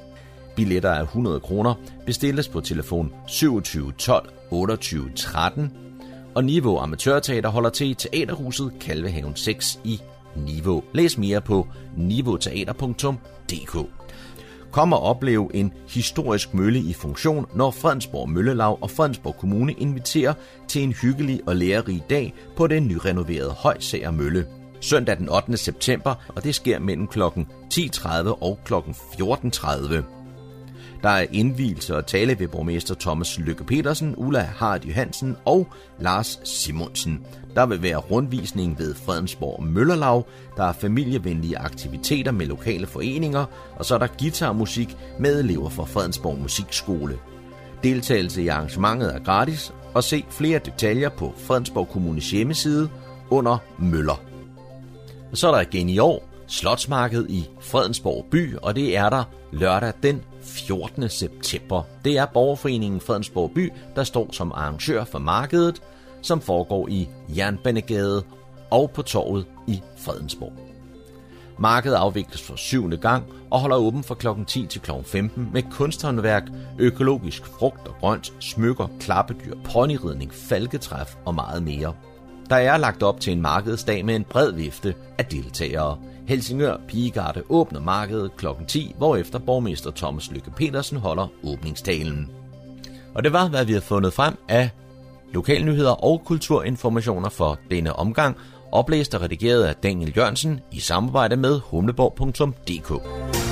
Billetter af 100 kroner bestilles på telefon 27 12 28 13, og Niveau Amatørteater holder til i Teaterhuset Kalvehaven 6 i Niveau. Læs mere på niveauteater.dk. Kom og opleve en historisk mølle i funktion, når Fredensborg Møllelag og Fredensborg Kommune inviterer til en hyggelig og lærerig dag på den nyrenoverede Højsager Mølle. Søndag den 8. september, og det sker mellem kl. 10.30 og kl. 14.30. Der er indvielse og tale ved borgmester Thomas Lykke Petersen, Ulla Hart Johansen og Lars Simonsen. Der vil være rundvisning ved Fredensborg Møllerlag, der er familievenlige aktiviteter med lokale foreninger, og så er der guitarmusik med elever fra Fredensborg Musikskole. Deltagelse i arrangementet er gratis, og se flere detaljer på Fredensborg Kommunes hjemmeside under Møller. Og så er der igen i år Slotsmarked i Fredensborg by, og det er der lørdag den 14. september. Det er Borgerforeningen Fredensborg by, der står som arrangør for markedet, som foregår i Jernbanegade og på torvet i Fredensborg. Markedet afvikles for syvende gang og holder åben fra kl. 10 til kl. 15 med kunsthåndværk, økologisk frugt og grønt, smykker, klappedyr, ponyridning, falketræf og meget mere. Der er lagt op til en markedsdag med en bred vifte af deltagere. Helsingør Pigegarde åbner markedet kl. 10, hvorefter borgmester Thomas Lykke Petersen holder åbningstalen. Og det var, hvad vi har fundet frem af lokalnyheder og kulturinformationer for denne omgang, oplæst og redigeret af Daniel Jørgensen i samarbejde med humleborg.dk.